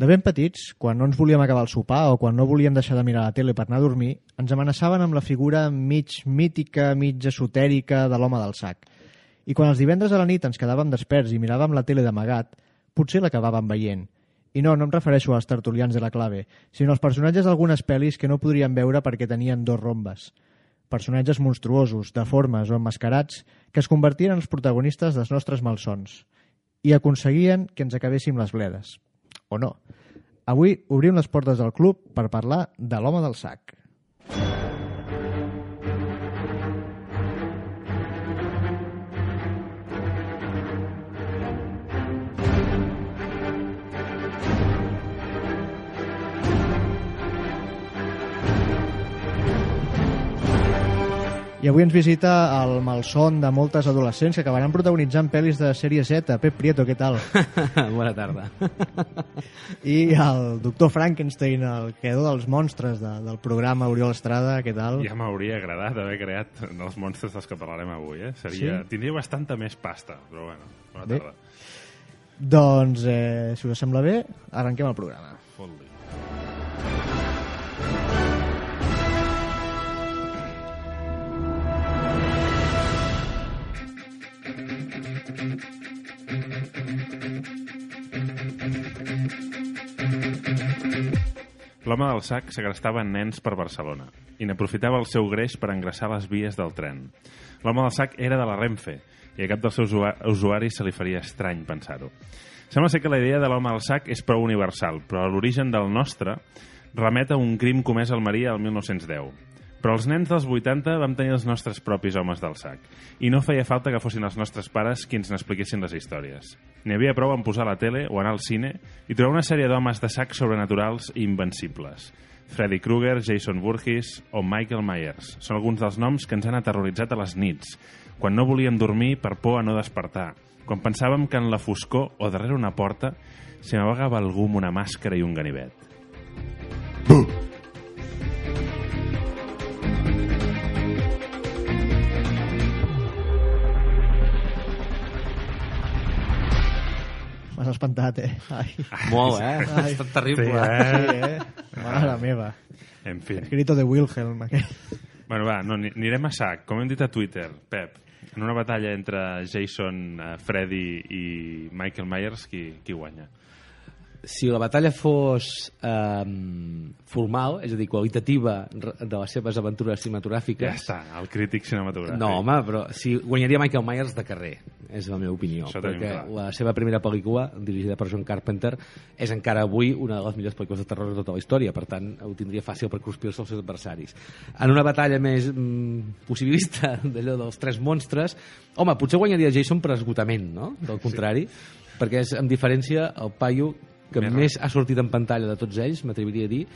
De ben petits, quan no ens volíem acabar el sopar o quan no volíem deixar de mirar la tele per anar a dormir, ens amenaçaven amb la figura mig mítica, mig esotèrica de l'home del sac. I quan els divendres a la nit ens quedàvem desperts i miràvem la tele d'amagat, potser l'acabàvem veient. I no, no em refereixo als tertulians de la clave, sinó als personatges d'algunes pel·lis que no podríem veure perquè tenien dos rombes. Personatges monstruosos, deformes o emmascarats que es convertien en els protagonistes dels nostres malsons i aconseguien que ens acabéssim les bledes o no. Avui obrim les portes del club per parlar de l'home del sac. I avui ens visita el malson de moltes adolescents que acabaran protagonitzant pel·lis de sèrie Z. Pep Prieto, què tal? Bona tarda. I el doctor Frankenstein, el creador dels monstres de, del programa Oriol Estrada, què tal? Ja m'hauria agradat haver creat els monstres dels que parlarem avui, eh? Seria... Sí? Tindria bastanta més pasta, però bueno, bona Bé. tarda. Doncs, eh, si us sembla bé, arrenquem el programa. Fot-li. L'home del sac segrestava nens per Barcelona i n'aprofitava el seu greix per engraçar les vies del tren. L'home del sac era de la Renfe i a cap dels seus usua- usuaris se li faria estrany pensar-ho. Sembla ser que la idea de l'home del sac és prou universal, però l'origen del nostre remet a un crim comès al Maria el 1910. Però els nens dels 80 vam tenir els nostres propis homes del sac i no feia falta que fossin els nostres pares qui ens n'expliquessin les històries. N'hi havia prou en posar la tele o anar al cine i trobar una sèrie d'homes de sac sobrenaturals i invencibles. Freddy Krueger, Jason Voorhees o Michael Myers són alguns dels noms que ens han aterroritzat a les nits, quan no volíem dormir per por a no despertar, quan pensàvem que en la foscor o darrere una porta s'hi amagava algú amb una màscara i un ganivet. M'has espantat, eh? Ai, Molt, eh? Ha Ai. estat terrible. Sí, eh? sí, eh? Mare meva. En fi. El grito de Wilhelm, aquell. Bueno, va, no, ni- anirem a sac. Com hem dit a Twitter, Pep, en una batalla entre Jason, uh, Freddy i Michael Myers, qui, qui guanya? Si la batalla fos um, formal, és a dir, qualitativa de les seves aventures Ja cinematogràfiques... està, el crític cinematogràfic. No, home, però si guanyaria Michael Myers de carrer, és la meva opinió. Això perquè la seva primera pel·lícula, dirigida per John Carpenter, és encara avui una de les millors pel·lícules de terror de tota la història, per tant, ho tindria fàcil per cruspir-se els seus adversaris. En una batalla més mm, possibilista, d'allò dels tres monstres, home, potser guanyaria Jason per esgotament, no? Del contrari, perquè és, amb diferència, el paio que Més més, ha sortit en pantalla de tots ells, m'atreviria a dir,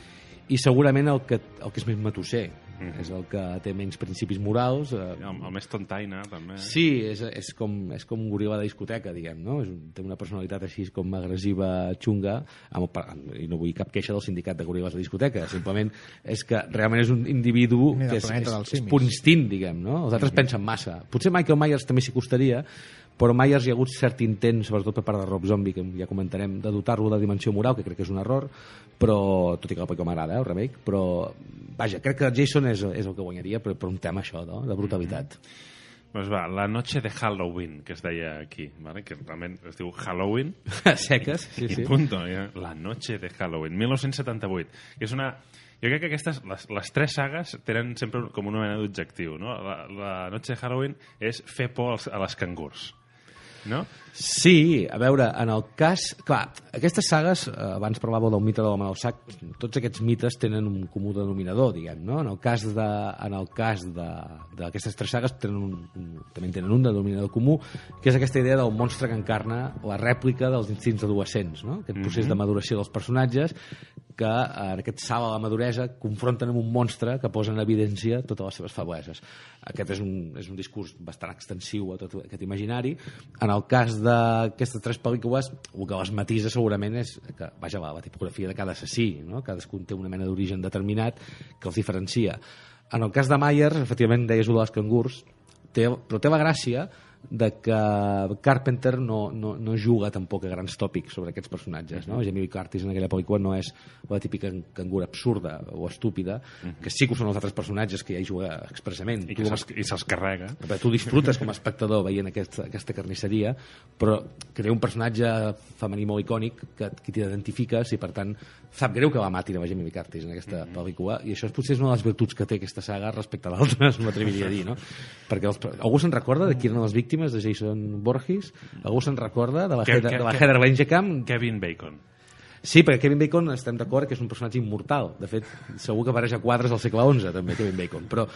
i segurament el que, el que és més matusser, Mhm. és el que té menys principis morals. Eh, El, el més tontaina, també. Sí, és, és, com, és com un goril·la de discoteca, diguem, no? És, un- té una personalitat així com agressiva, xunga, amb, amb, i no vull cap queixa del sindicat de goril·les de discoteca, simplement és que realment és un individu Mira, que és, és, és simis. pur instint, diguem, no? Els altres pensen massa. Potser Michael Myers també s'hi costaria, però Myers hi ha hagut cert intent, sobretot per part de Rob Zombie, que ja comentarem, de dotar-lo de dimensió moral, que crec que és un error, però, tot i que pel·lícula m'agrada, eh, el remake, però, vaja, crec que Jason és, és el que guanyaria per, per un tema això, no? de brutalitat. Doncs va, la noche de Halloween, que es deia aquí, vale? que realment es diu Halloween, Seques, sí, i sí. punto. Ja. La noche de Halloween, 1978. Que és una... Jo crec que aquestes, les, les tres sagues, tenen sempre com una mena d'objectiu. No? La, la noche de Halloween és fer por als, a les cangurs. No? Sí, a veure, en el cas... Clar, aquestes sagues, eh, abans parlàveu del mite de l'home del sac, tots aquests mites tenen un comú denominador, diguem, no? En el cas de, en el cas de, d'aquestes tres sagues tenen un, un, també en tenen un denominador comú, que és aquesta idea del monstre que encarna la rèplica dels instints adolescents, no? Aquest procés de maduració dels personatges que en aquest salt a la maduresa confronten amb un monstre que posa en evidència totes les seves febleses. Aquest és un, és un discurs bastant extensiu a tot aquest imaginari. En el cas d'aquestes tres pel·lícules, el que les matisa segurament és que, vaja, la, la tipografia de cada assassí, no? cadascun té una mena d'origen determinat que els diferencia. En el cas de Myers, efectivament, deies ho dels cangurs, té, però té la gràcia de que Carpenter no, no, no juga tampoc a grans tòpics sobre aquests personatges. No? Jamie Lee Curtis en aquella pel·lícula no és la típica cangura absurda o estúpida, que sí que ho són els altres personatges que ja hi juga expressament. I Tu i se'ls carrega. Bé, tu disfrutes com a espectador veient aquesta, aquesta carnisseria, però crea un personatge femení molt icònic que, que t'identifiques i, per tant, sap greu que la matin a la Jamie Lee Curtis en aquesta pel·lícula i això és, potser és una de les virtuts que té aquesta saga respecte a d'altres, m'atreviria a dir, no? Perquè els, algú se'n recorda de qui eren les víctimes de Jason Voorhees? Algú se'n recorda de la, Que- Heather, que- de la que- Heather Langenkamp? Kevin Bacon. Sí, perquè Kevin Bacon estem d'acord que és un personatge immortal. De fet, segur que apareix a quadres al segle XI, també, Kevin Bacon. Però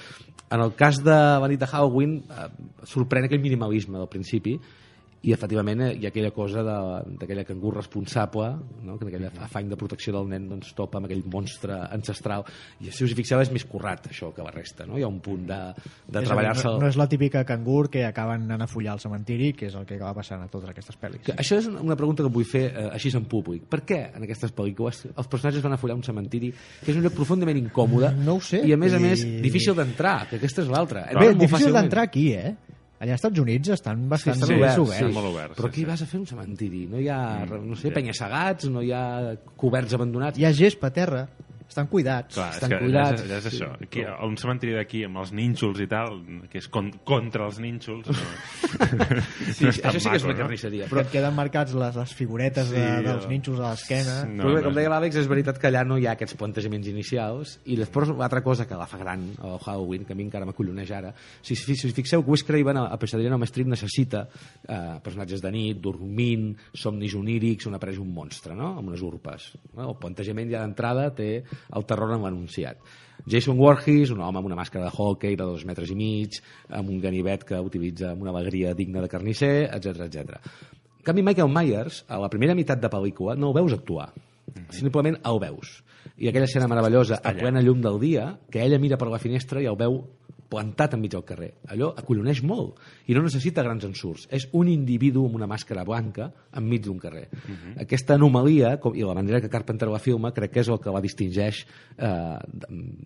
en el cas de la nit de Halloween eh, sorprèn aquell minimalisme del principi i efectivament eh, hi ha aquella cosa de- d'aquella cangur responsable no? que aquell afany de protecció del nen doncs, topa amb aquell monstre ancestral i si us hi fixeu és més currat això que la resta no? hi ha un punt de, de treballar-se no, no és la típica cangur que acaben anant a follar al cementiri, que és el que acaba passant a totes aquestes pel·lis. Que això és una pregunta que vull fer eh, així en públic. Per què en aquestes pel·lícules els personatges van a follar un cementiri que és un lloc profundament incòmode No ho sé. i a més a I- més difícil d'entrar, que aquesta és l'altra. Bé, difícil d'entrar aquí, eh? Allà als Estats Units estan bastant estan sí, oberts, oberts. sí. molt oberts, Però aquí sí. vas a fer un cementiri. No hi ha, no sé, ja. penya-segats, no hi ha coberts abandonats. Hi ha gespa a terra, estan cuidats. Clar, és Estan que ja cuidats. és, ja és Sí. això. Aquí, un cementiri d'aquí amb els nínxols i tal, que és con contra els nínxols, no, Sí, no és això sí que és una no? carnisseria. Però Però, et queden marcats les, les figuretes de, Sí, dels o- nínxols a l'esquena. No, però bé, no com és- deia l'Àlex, és veritat que allà no hi ha aquests plantejaments inicials i després l'altra cosa que la fa gran el Halloween, que a mi encara m'acolloneix ara si, si, si fixeu, Wes Craven a, a Pesadilla Elm Street necessita eh, personatges de nit, dormint somnis onírics, on apareix un monstre no? amb unes urpes no? el plantejament ja d'entrada té el terror en l'anunciat Jason Voorhees, un home amb una màscara de hockey de dos metres i mig, amb un ganivet que utilitza amb una alegria digna de carnisser, etc etc. En canvi, Michael Myers, a la primera meitat de pel·lícula, no el veus actuar. Simplement el veus. I aquella escena meravellosa, a plena llum del dia, que ella mira per la finestra i el veu plantat enmig del carrer. Allò acolloneix molt i no necessita grans ensurts. És un individu amb una màscara blanca enmig d'un carrer. Aquesta anomalia, com, i la manera que Carpenter la filma, crec que és el que la distingeix eh,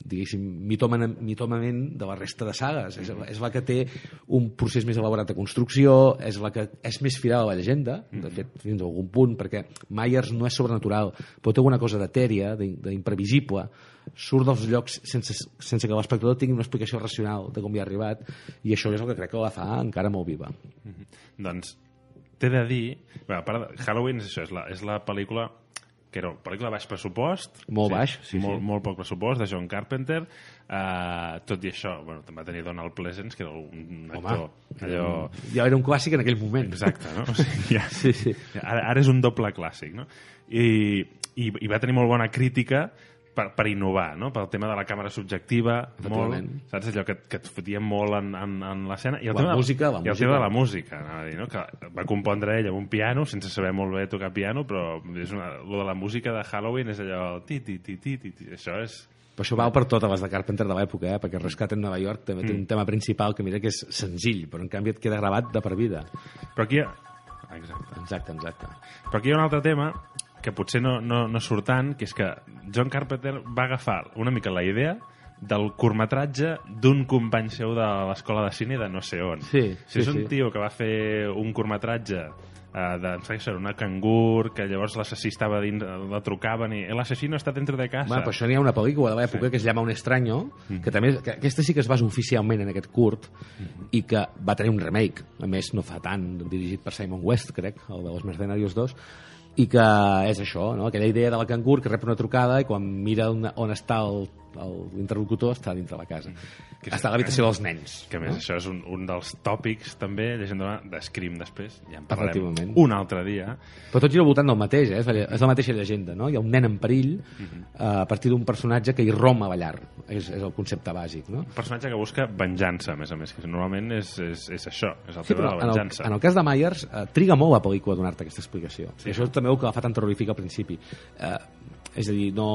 diguéssim, mitòman- mitòmament de la resta de sagues. És, és la que té un procés més elaborat de construcció, és la que és més fidel a la llegenda, de fet, fins a algun punt, perquè Myers no és sobrenatural, però té alguna cosa d'etèria, d'im- d'imprevisible, surt dels llocs sense, sense que l'espectador tingui una explicació racional de com hi ha arribat, i això és el que crec que la fa encara molt viva. Doncs t'he de dir... Bé, a part de Halloween és això, és la, és la pel·lícula que era una pel·lícula baix pressupost. Molt baix, sí, molt, sí. molt poc pressupost, de John Carpenter. Uh, tot i això, bueno, també va tenir Donald Pleasence, que era un actor allò... Ja era un clàssic en aquell moment. Exacte, no? O sigui, ja, Sí, sí. Ara, ara és un doble clàssic, no? I, i, i va tenir molt bona crítica per, per innovar, no? Pel tema de la càmera subjectiva, molt, saps? Allò que, que et fotia molt en, en, en l'escena. I el La tema de- música, la I el música. tema de la música, anava a dir, no? Que va compondre ell amb un piano, sense saber molt bé tocar piano, però és una, lo de la música de Halloween és allò... Ti, ti, ti, ti, ti, ti. Això és... Però això val per totes les de Carpenter de l'època, eh? perquè Rescat en Nova York també té un tema principal que mira que és senzill, però en canvi et queda gravat de per vida. Però aquí... hi ha- Exacte. Exacte, exacte. Però aquí hi ha un altre tema que potser no, no, no surt tant, que és que John Carpenter va agafar una mica la idea del curtmetratge d'un company seu de l'escola de cine de no sé on. Sí, si és sí, un sí. tio que va fer un curtmetratge uh, de, em sembla una cangur, que llavors l'assassí estava dins, la trucaven i l'assassí no està dentro de casa. Bueno, però això n'hi ha una pel·lícula de l'època sí. que es llama Un extraño, que també, que aquesta sí que es basa oficialment en aquest curt i que va tenir un remake, a més no fa tant, dirigit per Simon West, crec, el de Los Mercenarios 2, i que és això, no? aquella idea de la cangur que rep una trucada i quan mira on, on està el- l'interlocutor està dintre la casa. Que Està a l'habitació dels nens. Que a més, això és un, un dels tòpics també, llegenda de Scream després, ja en parlarem un altre dia. Però tot gira al voltant del mateix, eh? és, la, és la mateixa llegenda. No? Hi ha un nen en perill Mhm. eh, a partir d'un personatge que irromp a la llar. És, és el concepte bàsic. No? Un personatge que busca venjança, a més a més, que normalment és, és, és això, és el Sí, tema de la en el, venjança. en el cas de Myers eh, triga molt la pel·lícula a donar-te aquesta explicació sí. i això també el que la fa tan terrorífica al principi eh, és a dir, no...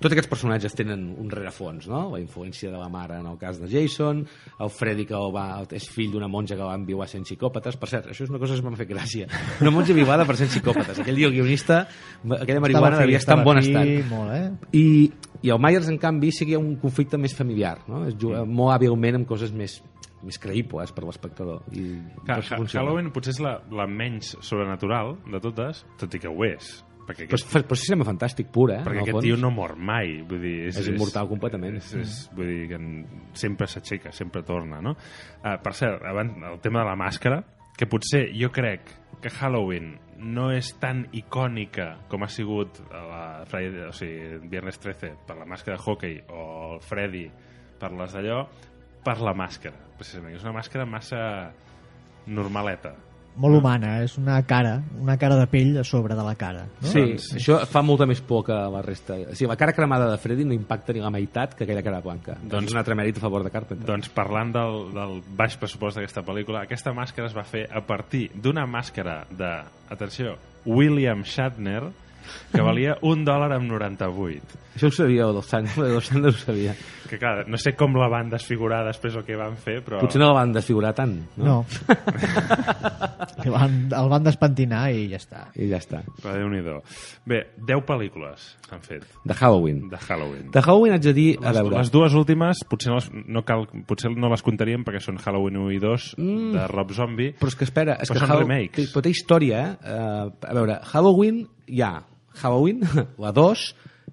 tots aquests personatges tenen un rerefons, no? La influència de la mare en el cas de Jason, el Freddy que va, és fill d'una monja que va enviar sent psicòpates. Per cert, això és una cosa que m'ha fet gràcia. Una monja vivada per sent psicòpates. Aquell dia el guionista, aquella marihuana devia estar en bon estat. Molt, eh? I, I el Myers, en canvi, sí que hi ha un conflicte més familiar, no? Es juga molt hàbilment amb coses més més creïbles per l'espectador. I Clar, Ha-. Halloween potser és la, la menys sobrenatural de totes, tot i que ho és. Perquè aquest, és- però és cinema fantàstic pur, eh? perquè aquest fons. tio no mor mai. Vull dir, és, És immortal completament. És, és, vull dir que sempre s'aixeca, sempre torna, no? Uh, per cert, abans, el tema de la màscara, que potser jo crec que Halloween no és tan icònica com ha sigut la Friday, o sigui, Viernes 13 per la màscara de hockey o el Freddy per les d'allò, per la màscara, precisament. És una màscara massa normaleta. Molt humana, és una cara, una cara de pell a sobre de la cara. No? Sí, Doncs- això fa molta més por que la resta. O sigui, la cara cremada de Freddy no impacta ni la meitat que aquella cara blanca. Doncs, Doncs- és un altre mèrit a favor de Carpenter. Doncs parlant del, del baix pressupost d'aquesta pel·lícula, aquesta màscara es va fer a partir d'una màscara de, atenció, William Shatner, que valia un dòlar amb 98. Això ho sabia, el Sanders, el Sanders ho sabia. Que clar, no sé com la van desfigurar després el que van fer, però... Potser no la van desfigurar tant, no? No. que van, el van despentinar i ja està. I ja està. Però déu nhi Bé, 10 pel·lícules s'han fet De Halloween. de Halloween. De Halloween haig de dir, a les, veure... les dues últimes potser no, les, no cal, potser no les contaríem perquè són Halloween 1 i 2 mm. de Rob Zombie Però és que espera, és Però que són Hall- remakes. Però té història, eh? Uh, A veure, Halloween hi ha Halloween, la 2,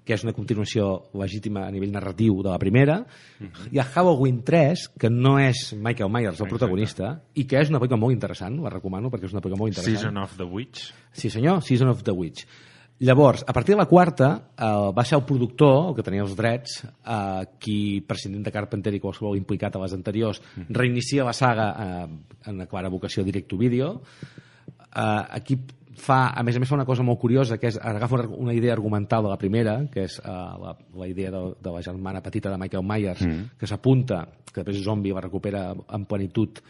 que és una continuació legítima a nivell narratiu de la primera. Hi ha Halloween 3, que no és Michael Myers el Exacte. protagonista, i que és una pel·lícula molt interessant, la recomano perquè és una pel·lícula molt interessant. Season of the Witch Sí, senyor, Season of the Witch. Llavors, a partir de la quarta, eh, va ser el productor, el que tenia els drets, eh, qui, prescindint de Carpenter i qualsevol implicat a les anteriors, reinicia la saga eh, en la clara vocació direct-to-video. Eh, aquí fa, a més a més fa una cosa molt curiosa, que és agafa una, una idea argumental de la primera, que és uh, la, la idea de, de la germana petita de Michael Myers, mm. que s'apunta, que després Zombie la recupera en plenitud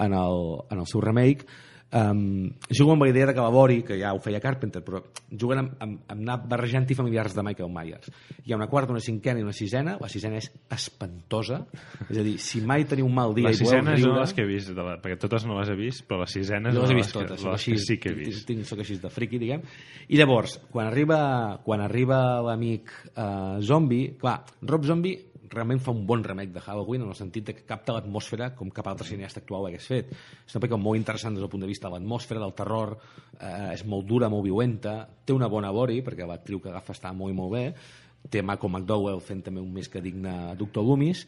en el, en el seu remake, um, juguen amb la idea de que la Bori, que ja ho feia Carpenter, però juguen amb, amb, amb anar barrejant-hi familiars de Michael Myers. Hi ha una quarta, una cinquena i una sisena. La sisena és espantosa. És a dir, si mai teniu un mal dia la sisena és una de les que he vist de la, perquè totes no les he vist però la sisena és una les he vist les, totes, que, les així, que sí que he vist Tinc, soc així de friqui, diguem. I llavors, quan arriba, quan arriba l'amic uh, Zombie, clar, Rob Zombie realment fa un bon remake de Halloween en el sentit de que capta l'atmosfera com cap altre cineasta actual hagués fet. És una pel·lícula molt interessant des del punt de vista de l'atmosfera, del terror, eh, és molt dura, molt violenta, té una bona body, perquè l'actriu que agafa està molt i molt bé, té Malcolm McDowell fent també un més que digne Doctor Loomis,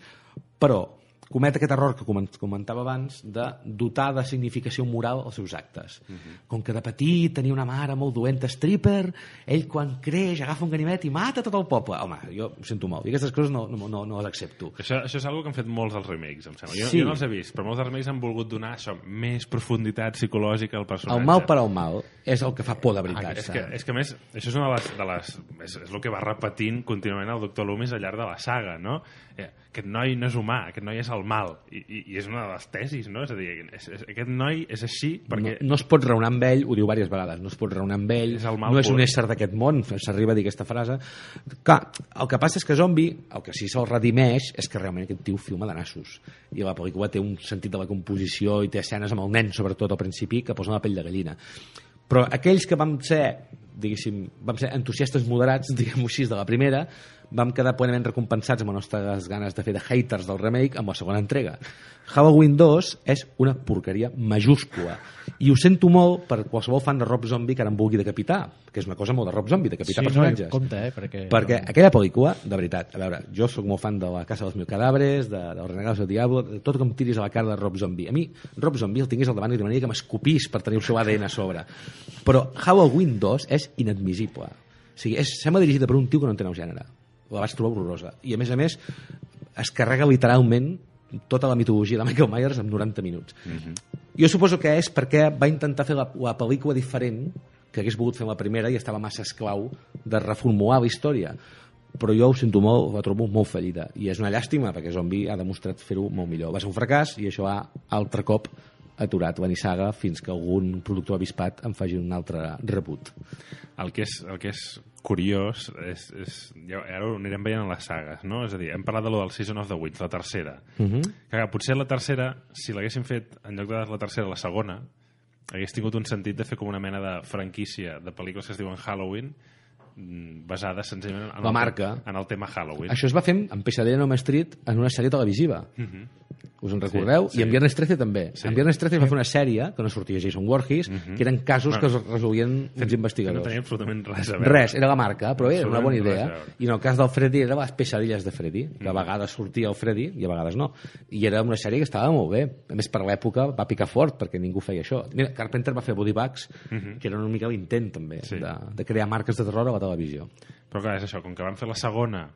però comet aquest error que comen- comentava abans de dotar de significació moral els seus actes. Uh -huh. Com que de petit tenia una mare molt doenta stripper, ell quan creix agafa un ganivet i mata tot el poble. Home, jo ho sento molt. I aquestes coses no, no, no, no les accepto. això, això és una que han fet molts dels remakes, em sembla. Jo, Sí. jo no els he vist, però molts dels remakes han volgut donar això, més profunditat psicològica al personatge. El mal per al mal és el que fa por de Ah, veritat. és, que, és que a més, això és una de les... De les és, és el que va repetint contínuament el doctor Loomis al llarg de la saga, no? Eh, aquest noi no és humà, aquest noi és el mal. I, i, i és una de les tesis, no? És a dir, és, és, aquest noi és així perquè... no, no es pot raonar amb ell, ho diu diverses vegades, no es pot raonar amb ell, És el mal no és un pur. ésser d'aquest món, s'arriba a dir aquesta frase. Clar, el que passa és que Zombie, el que sí se'l redimeix és que realment aquest tio filma de nassos. I la pel·lícula té un sentit de la composició i té escenes amb el nen, sobretot al principi, que posen la pell de gallina. Però aquells que vam ser, diguéssim, vam ser entusiastes moderats, diguem-ho així, de la primera, vam quedar plenament recompensats amb les nostres ganes de fer de haters del remake amb la segona entrega. Halloween 2 és una porqueria majúscula. I ho sento molt per qualsevol fan de Rob Zombie que ara em vulgui decapitar, que és una cosa molt de Rob Zombie, decapitar Sí, no, personatges. compte, eh, perquè- perquè aquella pel·lícula, de veritat, a veure, jo sóc molt fan de La Casa dels Mil Cadàveres, de, dels Renegados del Diablo, de tot com tiris a la cara de Rob Zombie. A mi, Rob Zombie el tingués al davant i demanaria que m'escopís per tenir el seu ADN a sobre. Però Halloween 2 és inadmissible. O sigui, és, sembla dirigida per un tio que no entén el gènere. La vaig trobar horrorosa. I, a més a més, es carrega literalment tota la mitologia de Michael Myers en 90 minuts. Mm -hmm. Jo suposo que és perquè va intentar fer la, la pel·lícula diferent que hagués volgut fer la primera i estava massa esclau de reformular la història però jo ho sento molt, la trobo molt fallida i és una llàstima perquè Zombie ha demostrat fer-ho molt millor va ser un fracàs i això ha altre cop aturat la nissaga fins que algun productor avispat en faci un altre reboot. El que és, el que és curiós és, és ja, ara ho anirem veient en les sagues, no? És a dir, hem parlat de lo del Season of the Witch, la tercera. Uh Mhm. -huh. que, potser la tercera, si l'haguessin fet en lloc de la tercera, la segona, hagués tingut un sentit de fer com una mena de franquícia de pel·lícules que es diuen Halloween mm, basada senzillament en, La el, marca. en el tema Halloween. Això es va fer en Pesadilla en Elm Street en una sèrie televisiva. Us en recordeu? Sí, I en sí. Viernes 13 també. Sí. En Viernes 13 es va fer una sèrie, que no sortia Jason Voorhees, que eren casos que es resolien uns No investigadors. tenia absolutament res a veure. Res, era la marca, però era una bona idea. I en el cas del Freddy era les pesadilles de Freddy, que a vegades sortia el Freddy i a vegades no. I era una sèrie que estava molt bé. A més, per l'època va picar fort, perquè ningú feia això. Mira, Carpenter va fer Body Bags, que era una mica l'intent, també, Sí. de, de crear marques de terror a la televisió. Però clar, és això, com que van fer la segona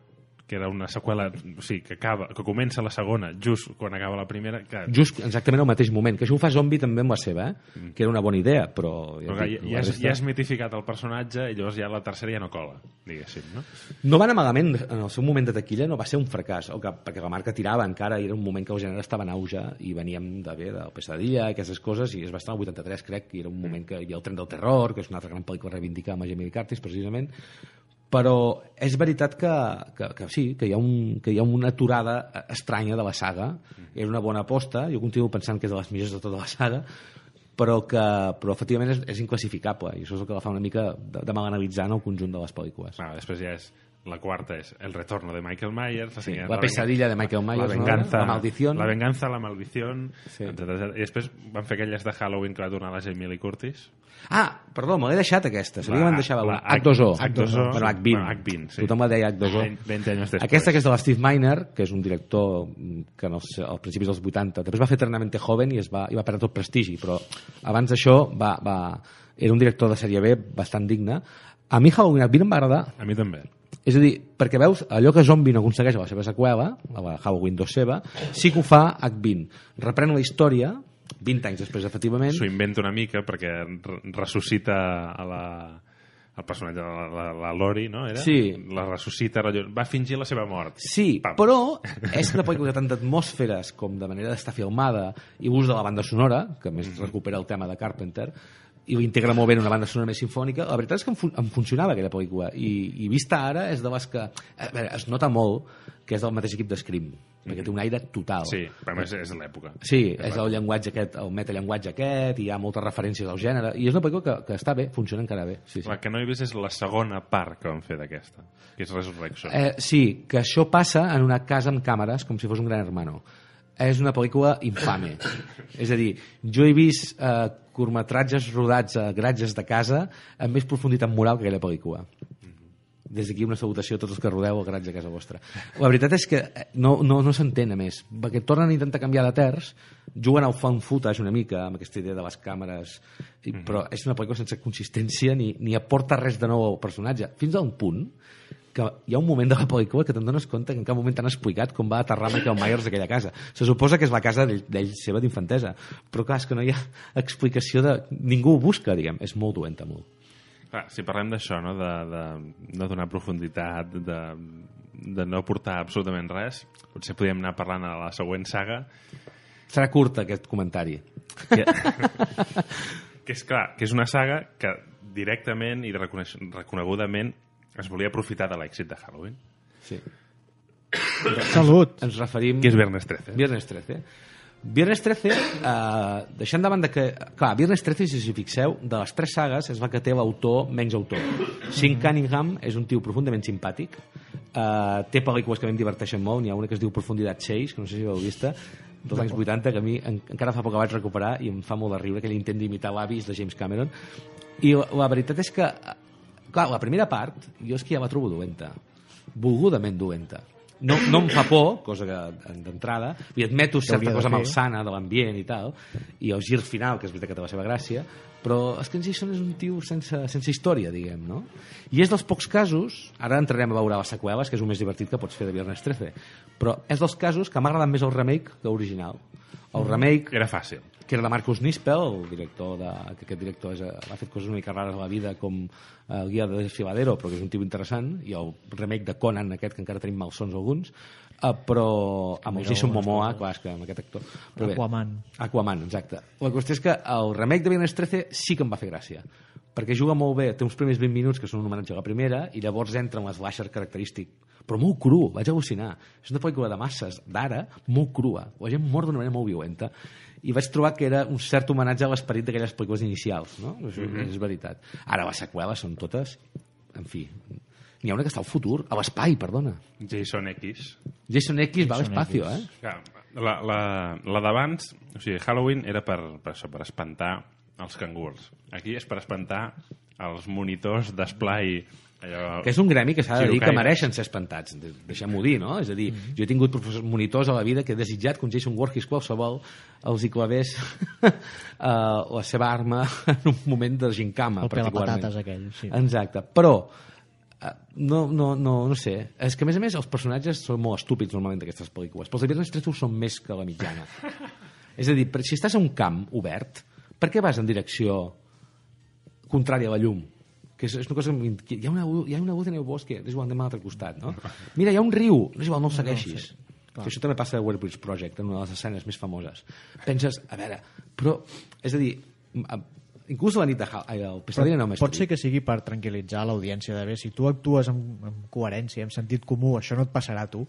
que era una seqüela, o sigui, que, acaba, que comença la segona just quan acaba la primera, que, Just exactament al mateix moment, que això ho fa Zombie també amb la seva, eh? que era una bona idea, però... però et clar, dic, ja, ja, resta- ja has mitificat el personatge i llavors ja la tercera ja no cola, diguéssim, no? No va anar malament, en el seu moment de taquilla no va ser un fracàs, o que, perquè la marca tirava encara, i era un moment que el gènere estava en auge, i veníem de bé, del Pesadilla, aquestes coses, i es va estar al 83, crec, i era un moment que hi havia el Tren del Terror, que és una altra gran pel·lícula reivindicada amb Jamie Lee Curtis, precisament, però és veritat que, que, que sí, que hi, ha un, que hi ha una aturada estranya de la saga, era una bona aposta, jo continuo pensant que és de les millors de tota la saga, però que però efectivament és, és inclassificable. I això és el que la fa una mica de, de mal en el conjunt de les pel·lícules. Ah, després ja és la quarta és El retorno de Michael Myers, la, Sí, la pesadilla de Michael Myers, la no? venganza, La maldición. la venganza, la maldición, Sí. etcètera. i després van fer aquelles de Halloween que va donar la Jamie Lee Curtis. Ah, perdó, me l'he deixat aquesta. Sabia La- que me'n deixava la una. H2O. H2O. Bueno, H20. Bueno, H20, sí. Tothom la deia H2O. 20 anys després. Aquesta que és de l'Steve Miner, que és un director que no sé, als principis dels 80, després va fer Eternamente Joven i, es va, i va perdre tot prestigi, però abans d'això va, va, era un director de sèrie B bastant digne. A mi Halloween H20 em va agradar, A mi també. És a dir, perquè veus, allò que Zombie no aconsegueix a la seva seqüela, a la Halloween 2 seva, sí que ho fa H20. Reprèn la història, 20 anys després, efectivament, S'ho inventa una mica perquè re- ressuscita a la el personatge, la, la, la Lori, no? Era? Sí. La ressuscita, va fingir la seva mort. Sí, Pam. però és una pel·lícula que tant d'atmosferes com de manera d'estar filmada i ús de la banda sonora, que més recupera el tema de Carpenter, i ho integra molt bé en una banda sonora més sinfònica, la veritat és que em, fun em funcionava aquella pel·lícula, i, i vista ara és de les que... A veure, es nota molt que és del mateix equip d'Scream, perquè té un aire total. Sí, però més és l'època. Sí, és el llenguatge aquest, el metallenguatge aquest, i hi ha moltes referències al gènere, i és una pel·lícula que, que està bé, funciona encara bé. Sí, sí. La que no he vist és la segona part que van fer d'aquesta, que és Resurrection. Eh, sí, que això passa en una casa amb càmeres, com si fos un gran hermano. És una pel·lícula infame. És a dir, jo he vist eh, curtmetratges rodats a gratges de casa amb més profunditat moral que aquella pel·lícula. Des d'aquí una salutació a tots els que rodeu el garatge a casa vostra. La veritat és que eh, no, no, no s'entén, a més, perquè tornen a intentar canviar de terç, juguen al fan footage una mica, amb aquesta idea de les càmeres, i, però és una pel·lícula sense consistència ni, ni aporta res de nou al personatge, fins a un punt que hi ha un moment de la pel·lícula que te'n dones compte que en cap moment t'han explicat com va aterrar Michael Myers a aquella casa. Se suposa que és la casa d'ell seva d'infantesa, però clar, és que no hi ha explicació de... Ningú ho busca, diguem. És molt doenta, molt. Clar, si parlem d'això, no? de, de no donar profunditat, de, de no aportar absolutament res, potser podríem anar parlant a la següent saga, Serà curt aquest comentari. que, que és clar, que és una saga que directament i reconegudament es volia aprofitar de l'èxit de Halloween, Sí. Salut! Ens referim... que és Viernes 13. Viernes 13. Viernes 13, eh, deixant de banda que... Clar, Viernes 13, si us hi fixeu, de les tres sagues és la que té l'autor menys autor. Sean Cunningham és un tio profundament simpàtic, eh, té pel·lícules que a mi em diverteixen molt, n'hi ha una que es diu Profunditat 6, que no sé si l'heu vista, dels anys 80, que a mi en, encara fa poc que vaig recuperar i em fa molt de riure, que ell intent d'imitar l'avis de James Cameron. I la, la veritat és que, clar, la primera part, jo és que ja la trobo dolenta. Volgudament dolenta. No, no em fa por, cosa que d'entrada, i admeto certa cosa malsana de l'ambient i tal, i el gir final, que és veritat que té la seva gràcia, però és que en Jason és un tio sense, sense història, diguem, no? I és dels pocs casos, ara entrarem a veure les seqüeles, que és el més divertit que pots fer de Viernes 13, però és dels casos que m'ha agradat més el remake que l'original. El remake Era fàcil. Que era de Marcus Nispel, el director de, que aquest director és, ha fet coses una mica rares a la vida com eh, el guia de Desfiladero, però que és un tio interessant, i el remake de Conan aquest, que encara tenim malsons alguns, Uh, però amb el Jason Momoa, clar, és que amb aquest actor... Però bé, Aquaman. Aquaman, exacte. La qüestió és que el remake de Viernes 13 sí que em va fer gràcia, perquè juga molt bé, té uns primers 20 minuts que són un homenatge a la primera, i llavors entra en l'eslasher característic, però molt cru, vaig al·lucinar. És una pel·lícula de masses, d'ara, molt crua. La gent mor d'una manera molt violenta. I vaig trobar que era un cert homenatge a l'esperit d'aquelles pel·lícules inicials, no? És, mm -hmm. és veritat. Ara, les seqüeles són totes... En fi, n'hi ha una que està al futur, a l'espai, perdona. Jason X. Jason X va a Jason l'espacio, eh? La, la, la d'abans, o sigui, Halloween era per, per, això, per espantar els cangurs. Aquí és per espantar els monitors d'esplai allò... que és un gremi que s'ha de dir que mereixen ser espantats, de- deixem-ho dir, no? És a dir, jo he tingut professors monitors a la vida que he desitjat que un Jason Voorhees qualsevol els hi clavés uh, la seva arma en un moment de gincama, El particularment. pelapatates aquell, sí. Exacte, però eh, no, no, no, no sé. És que, a més a més, els personatges són molt estúpids normalment d'aquestes pel·lícules. Però els de Viernes 13 ho són més que la mitjana. és a dir, per- si estàs a un camp obert, per què vas en direcció contrària a la llum? Que és, és una cosa que hi ha una, hi ha una luz en el bosque, és igual, anem a l'altre costat, no? Mira, hi ha un riu, no és igual, no el segueixis. No, que això també passa a Where Bridge Project, en una de les escenes més famoses. Penses, a veure, però, és a dir, a- inclús la nit de Hal- ai, el Pesadilla no Pot ser que sigui per tranquil·litzar l'audiència de bé, si tu actues amb, amb coherència, amb sentit comú, això no et passarà a tu.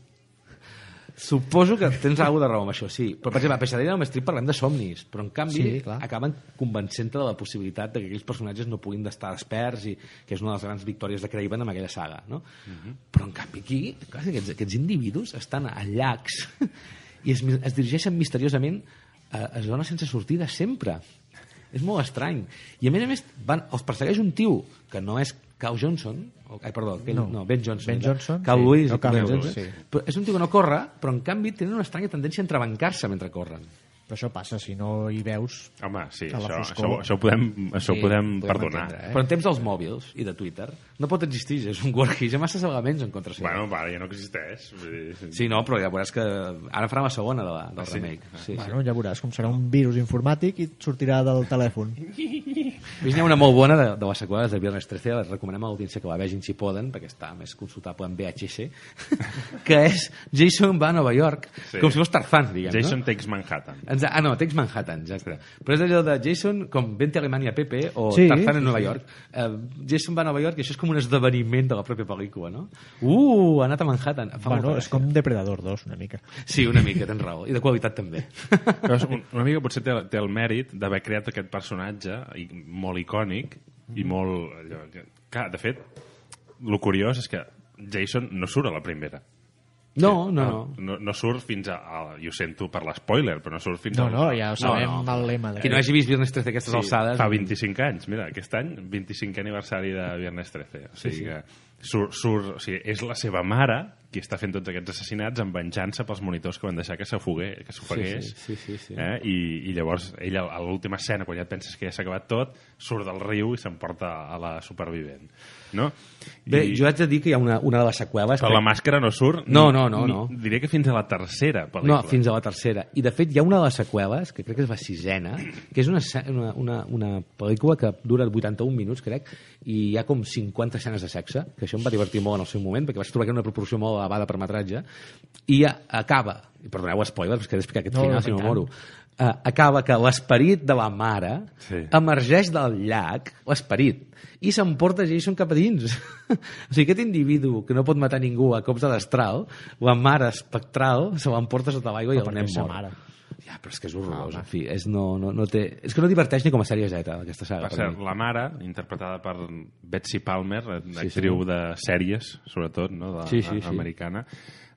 Suposo que tens alguna de raó amb això, sí. Però, per exemple, a Pesadilla no Street parlem de somnis, però en canvi Sí, clar. acaben convencent-te de la possibilitat de que aquells personatges no puguin d'estar desperts i que és una de les grans victòries de Craven amb aquella saga, no? Però en canvi aquí, clar, aquests, aquests individus estan a llacs i es, es dirigeixen misteriosament a, a zones sense sortida sempre. És molt estrany. I a més a més van, els persegueix un tio que no és Cal Johnson, o, ai, perdó, aquell, no. No. Ben Johnson. Ben. Johnson, Cal sí. Lewis. No, Cal Ben Lewis, Johnson. sí. Però és un tio que no corre, però en canvi tenen una estranya tendència a entrebancar-se mentre corren. Però això passa, si no hi veus... Home, sí, això, foscor. això, això ho podem, això ho Sí, podem podem perdonar. entendre, eh? Però en temps dels mòbils i de Twitter no pot existir, és un Warhead, hi ha masses elements en contra seva. Bueno, va, ja no existeix. Sí, no, però ja veuràs que ara farà la segona de la, del Ah, sí? remake. Sí, Bueno, ja veuràs com serà un virus informàtic i et sortirà del telèfon. Vist n'hi ha una molt bona de, de les seqüeles de Viernes 13, les recomanem a l'audiència que la vegin si poden, perquè està més consultable en VHS, que és Jason va a Nova York, Sí. com si fos Tarzan, diguem, Jason no? Takes Manhattan. Exa- Ah, no, Tex Manhattan, exacte. Però és allò de Jason com Vente a Alemanya Pepe o Sí, Tarzan en sí, Nova sí. York. Uh, Jason va a Nova York i això és com un esdeveniment de la pròpia pel·lícula, no? Uh, ha anat a Manhattan. Fa bueno, és com Depredador 2, una mica. Sí, una mica, tens raó. I de qualitat també. Però una mica potser té, té el mèrit d'haver creat aquest personatge i, molt icònic i molt... Allò, que, de fet, el curiós és que Jason no surt a la primera. No, no, no. No, no surt fins a... a i ho sento per l'espoiler, però no surt fins No, al... no, ja ho sabem, no. el lema. De... Qui no hagi vist Viernes 13 aquestes Sí, alçades... fa 25 anys, mira, aquest any, 25 aniversari de Viernes 13. O sigui Sí, sí. que surt, surt, o sigui, és la seva mare qui està fent tots aquests assassinats en venjança pels monitors que van deixar que s'ofegués. Sí, sí, sí, sí, sí. Eh? I, I llavors ella, a l'última escena, quan ja et penses que ja s'ha acabat tot, surt del riu i s'emporta a la supervivent. No? Bé, I, jo haig de dir que hi ha una, una de les seqüeles... però que- la màscara no surt No, no, no, ni- no. Diria que fins a la tercera pel·lícula. No, fins a la tercera. I, de fet, hi ha una de les seqüeles, que crec que és la sisena, que és una, una, una, una pel·lícula que dura 81 minuts, crec, i hi ha com 50 escenes de sexe, que això em va divertir molt en el seu moment, perquè vaig trobar que era una proporció molt elevada per metratge, i a- acaba, i perdoneu spoilers, perquè he d'explicar aquest No, final, i si no moro, uh, acaba que l'esperit de la mare Sí. emergeix del llac, l'esperit, i s'emporta Jason cap a dins. o sigui, aquest individu que no pot matar ningú a cops de destral, la mare espectral se l'emporta sota l'aigua i el nen mor. mare. Ja, però és que és horrorós, en fi. És, no, no, no té... és que no diverteix ni com a sèrie Z, aquesta saga. Per per cert, mi. la mare, interpretada per Betsy Palmer, Sí, actriu senyor. de sèries, sobretot, no? de, Sí, sí, sí. americana,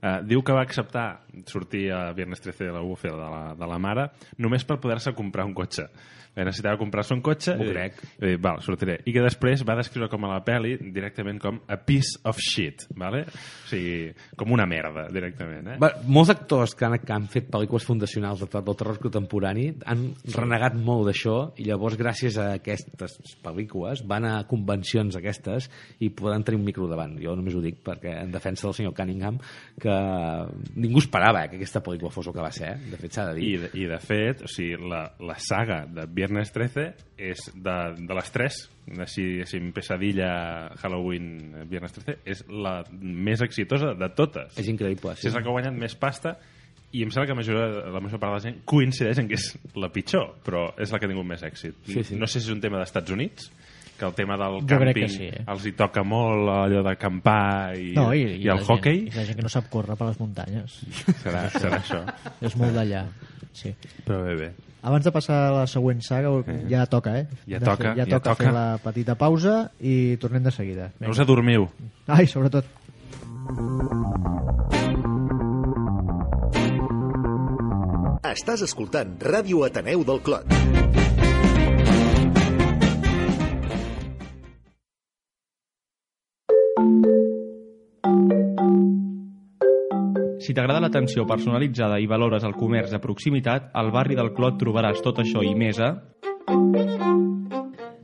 eh, diu que va acceptar sortir a Viernes 13 de la UFE de la, de la mare només per poder-se comprar un cotxe. Eh, necessitava comprar-se un cotxe M'ho i, crec. i, dir, val, sortiré. I que després va descriure com a la peli directament com a piece of shit, vale? o sigui, com una merda, directament. Eh? Va, molts actors que han, que han fet pel·lícules fundacionals del, del terror contemporani han renegat molt d'això i llavors gràcies a aquestes pel·lícules van a convencions aquestes i poden tenir un micro davant. Jo només ho dic perquè en defensa del senyor Cunningham que que ningú esperava eh, que aquesta pel·lícula fos el que va ser, eh? de fet s'ha de dir. I, de- I, de fet, o sigui, la, la saga de Viernes 13 és de, de les tres, així, així pesadilla, Halloween, Viernes 13, és la més exitosa de totes. És increïble, Sí. És la que ha guanyat més pasta i em sembla que la major, la major part de la gent coincideix en que és la pitjor, però és la que ha tingut més èxit. Sí, sí. No sé si és un tema d'Estats Units, que el tema del Jo càmping sí, eh? els hi toca molt allò d'acampar i, No, i, i, la el gent- hockey. I la gent que no sap córrer per les muntanyes. Serà, serà això. és molt d'allà. Sí. Però bé, bé. Abans de passar a la següent saga, ja toca, eh? Ja De toca, fer, ja, ja toca, toca. fer la petita pausa i tornem de seguida. No us adormiu. Ai, sobretot. Estàs escoltant Ràdio Ateneu del Clot. Si t'agrada l'atenció personalitzada i valores el comerç de proximitat, al barri del Clot trobaràs tot això i més a...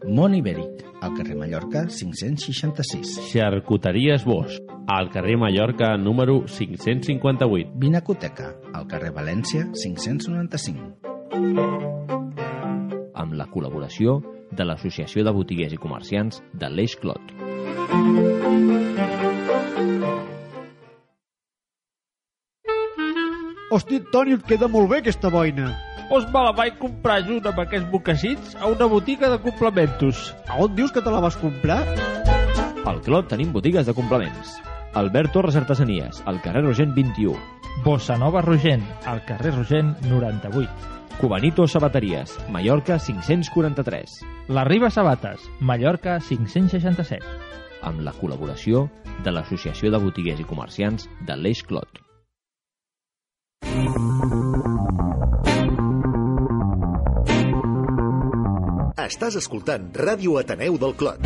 Món Ibèric, al carrer Mallorca 566. Xarcuteries Bosch, al carrer Mallorca número 558. Vinacoteca, al carrer València 595. amb la col·laboració de l'Associació de Botiguers i Comerciants de l'Eix Clot. Hosti, Toni, et queda molt bé aquesta boina. Doncs me la vaig comprar junt amb aquests mocassins a una botiga de complementos. A on dius que te la vas comprar? Al Clot tenim botigues de complements. Albert Torres Artesanies, al carrer Rogent 21. Bossa Nova Rogent, al carrer Rogent 98. Cubanito Sabateries, Mallorca 543. La Riba Sabates, Mallorca 567. Amb la col·laboració de l'Associació de Botiguers i Comerciants de l'Eix Clot. Estàs escoltant Ràdio Ateneu del Clot.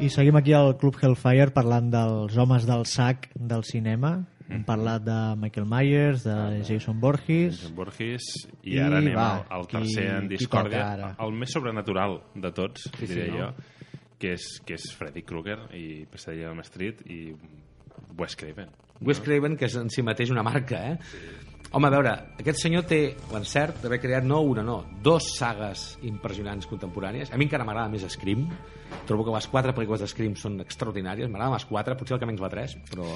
I seguim aquí al Club Hellfire parlant dels homes del sac del cinema. Hem parlat de Michael Myers, de Jason Borges... Jason Borges, i, I ara anem va, al, al qui- tercer en discòrdia, el més sobrenatural de tots, Sí, sí, diré no? jo, que és, que és Freddy Krueger i Pesadilla Elm Street i Wes Craven. Wes Craven, que és en si mateix una marca, eh? Home, a veure, aquest senyor té l'encert d'haver creat no una, no, dos sagues impressionants contemporànies. A mi encara m'agrada més Scream. Trobo que les quatre pel·lícules de Scream són extraordinàries. M'agraden les quatre, potser el que menys la tres, però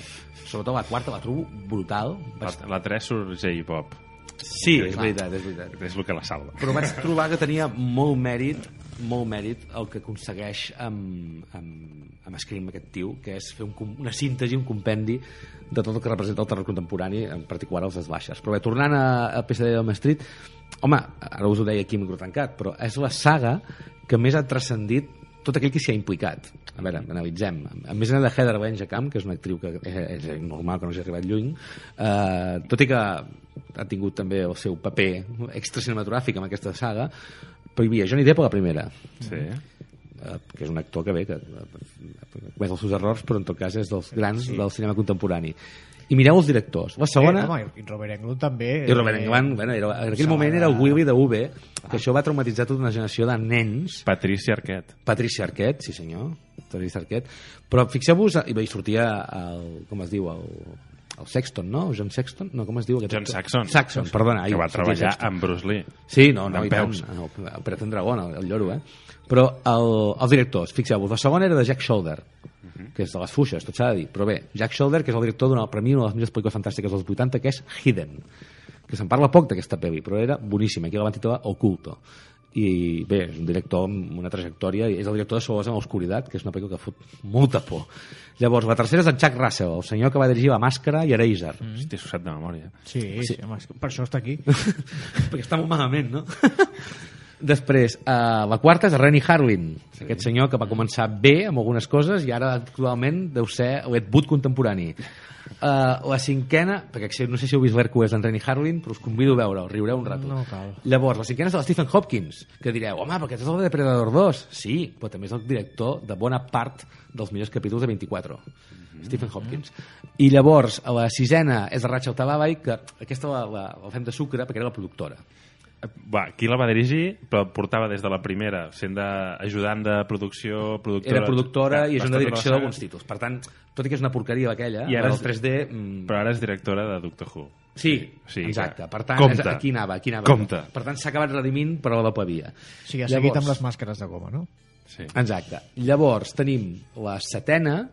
sobretot la quarta la trobo brutal. La, la 3 surt J-Pop. Sí, és veritat, és veritat. És el que la salva. Però vaig trobar que tenia molt mèrit molt mèrit el que aconsegueix amb, amb, amb Scream aquest tio, que és fer un, una síntesi, un compendi de tot el que representa el terror contemporani, en particular els desbaixes. Però bé, tornant a, a PSD de Elm Street, home, ara us ho deia aquí microtancat, però és la saga que més ha transcendit tot aquell que s'hi ha implicat. A veure, analitzem. A més de Heather Langenkamp, que és una actriu que és, és normal que no hagi arribat lluny, eh, tot i que ha tingut també el seu paper extracinematogràfic amb aquesta saga, però hi havia Johnny Depp a la primera, Sí. eh, que és un actor que bé, que eh, comet els seus errors, però en tot cas és dels grans Sí. del cinema contemporani. I mireu els directors. La segona... Eh, home, i Robert Englund també. I Robert eh, Englund, bueno, era, en aquell moment era el Willy de V, que això va traumatitzar tota una generació de nens Patricia Arquette. Patricia Arquette, sí senyor, Patricia Arquette. Però fixeu-vos, i sortia el, com es diu, el, el Sexton, no? John Sexton? No, com es diu? aquest John? Saxon. Saxon, perdona. Que ai, va treballar Sexton. amb Bruce Lee. Sí, no, no, i tant. Operación Dragón, el, el lloro, eh? Però el, els directors, fixeu-vos, la segona era de Jack Shoulder, que és de les fuixes, tot s'ha de dir. Però bé, Jack Shoulder, que és el director d'una, per mi, una de les millors pel·lícules fantàstiques dels 80, que és Hidden, que se'n parla poc d'aquesta pel·li, però era boníssima. Aquí la van titular Oculto. I bé, és un director amb una trajectòria, i és el director de Solos en l'Oscuritat, que és una pel·lícula que fot molta por. Llavors, la tercera és en Jack Russell, el senyor que va dirigir La Màscara i Eraser. Mm. Hòstia, s'ho sap de memòria. Sí, sí. sí home, per això està aquí. perquè està molt malament, no? Després, uh, la quarta és Rennie Harlin, sí. aquest senyor que va començar bé amb algunes coses i ara actualment deu ser l'Ed Wood contemporani. Uh, la cinquena, perquè no sé si heu vist l'Hercules d'en Renny Harlin, però us convido a veure-ho, riureu un rato. No cal. Llavors, la cinquena és de la Stephen Hopkins, que direu, home, perquè és el de Depredador 2. Sí, però també és el director de bona part dels millors capítols de 24. Stephen Hopkins. I llavors, a la sisena és de Rachel Talavai, que aquesta la, la, la fem de sucre perquè era la productora. Va, qui la va dirigir, però portava des de la primera, sent de, ajudant de producció, productora... Era productora i és una direcció d'alguns títols. Per tant, tot i que és una porqueria aquella, I ara és- el 3D... Mm, Però ara és directora de Doctor Who. Sí, Sí, exacte. Per tant, Compte. és, aquí anava, aquí anava. Compte. Per tant, s'ha acabat redimint, però la pavia. O sigui, ha seguit amb les màscares de goma, no? Sí. Exacte. Llavors, tenim la setena,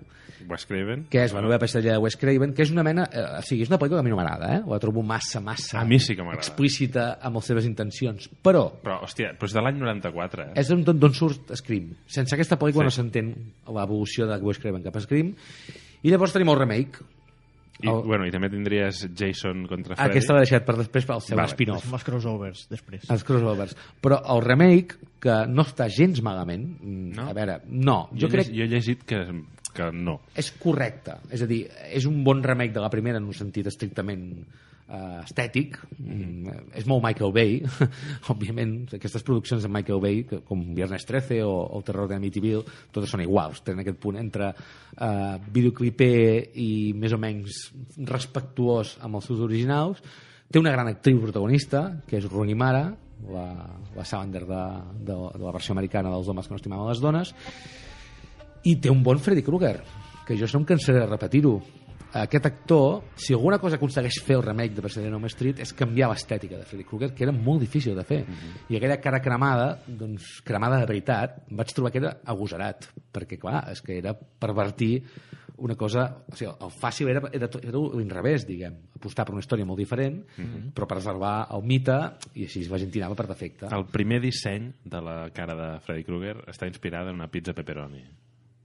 Wes Craven. que és la nova pesadilla de Wes Craven, que és una mena... Eh, o sigui, és una pel·lícula que a mi no m'agrada, eh? La trobo massa, massa... A mi sí que m'agrada. Explícita amb les seves intencions. Però Però, hòstia, però és de l'any 94, eh? és d'on surt Scream. Sense aquesta pel·lícula Sí. no s'entén l'evolució de Wes Craven cap a Scream. I llavors tenim el remake. I, el- bueno, i també tindries Jason contra Freddy. Aquesta l'he deixat per després pel seu spin-off. Els crossovers, després. Els crossovers. Però el remake, que no està gens malament, mm, No? a veure, no, jo, Jo, crec crec... jo he llegit que, que no. és correcte. És a dir, és un bon remake de la primera en un sentit estrictament eh, estètic. Mm, és molt Michael Bay. Òbviament, aquestes produccions de Michael Bay, com Viernes 13 o, o El terror de Amityville, totes són iguals. Tenen aquest punt entre eh, videocliper i més o menys respectuós amb els seus originals. Té una gran actriu protagonista, que és Rooney Mara, la, la Salander de, de, de la versió americana dels homes que no estimaven les dones, i té un bon Freddy Krueger que jo no em cansaré de repetir-ho aquest actor, si alguna cosa aconsegueix fer el remake de Pesadilla on Elm Street és canviar l'estètica de Freddy Krueger, que era molt difícil de fer. I aquella cara cremada, doncs cremada de veritat, vaig trobar que era agosarat, perquè clar, és que era pervertir una cosa... O sigui, el fàcil era, era, era l'inrevés, diguem. Apostar per una història molt diferent, però preservar el mite, i així la gent tirava per defecte. El primer disseny de la cara de Freddy Krueger està inspirada en una pizza pepperoni.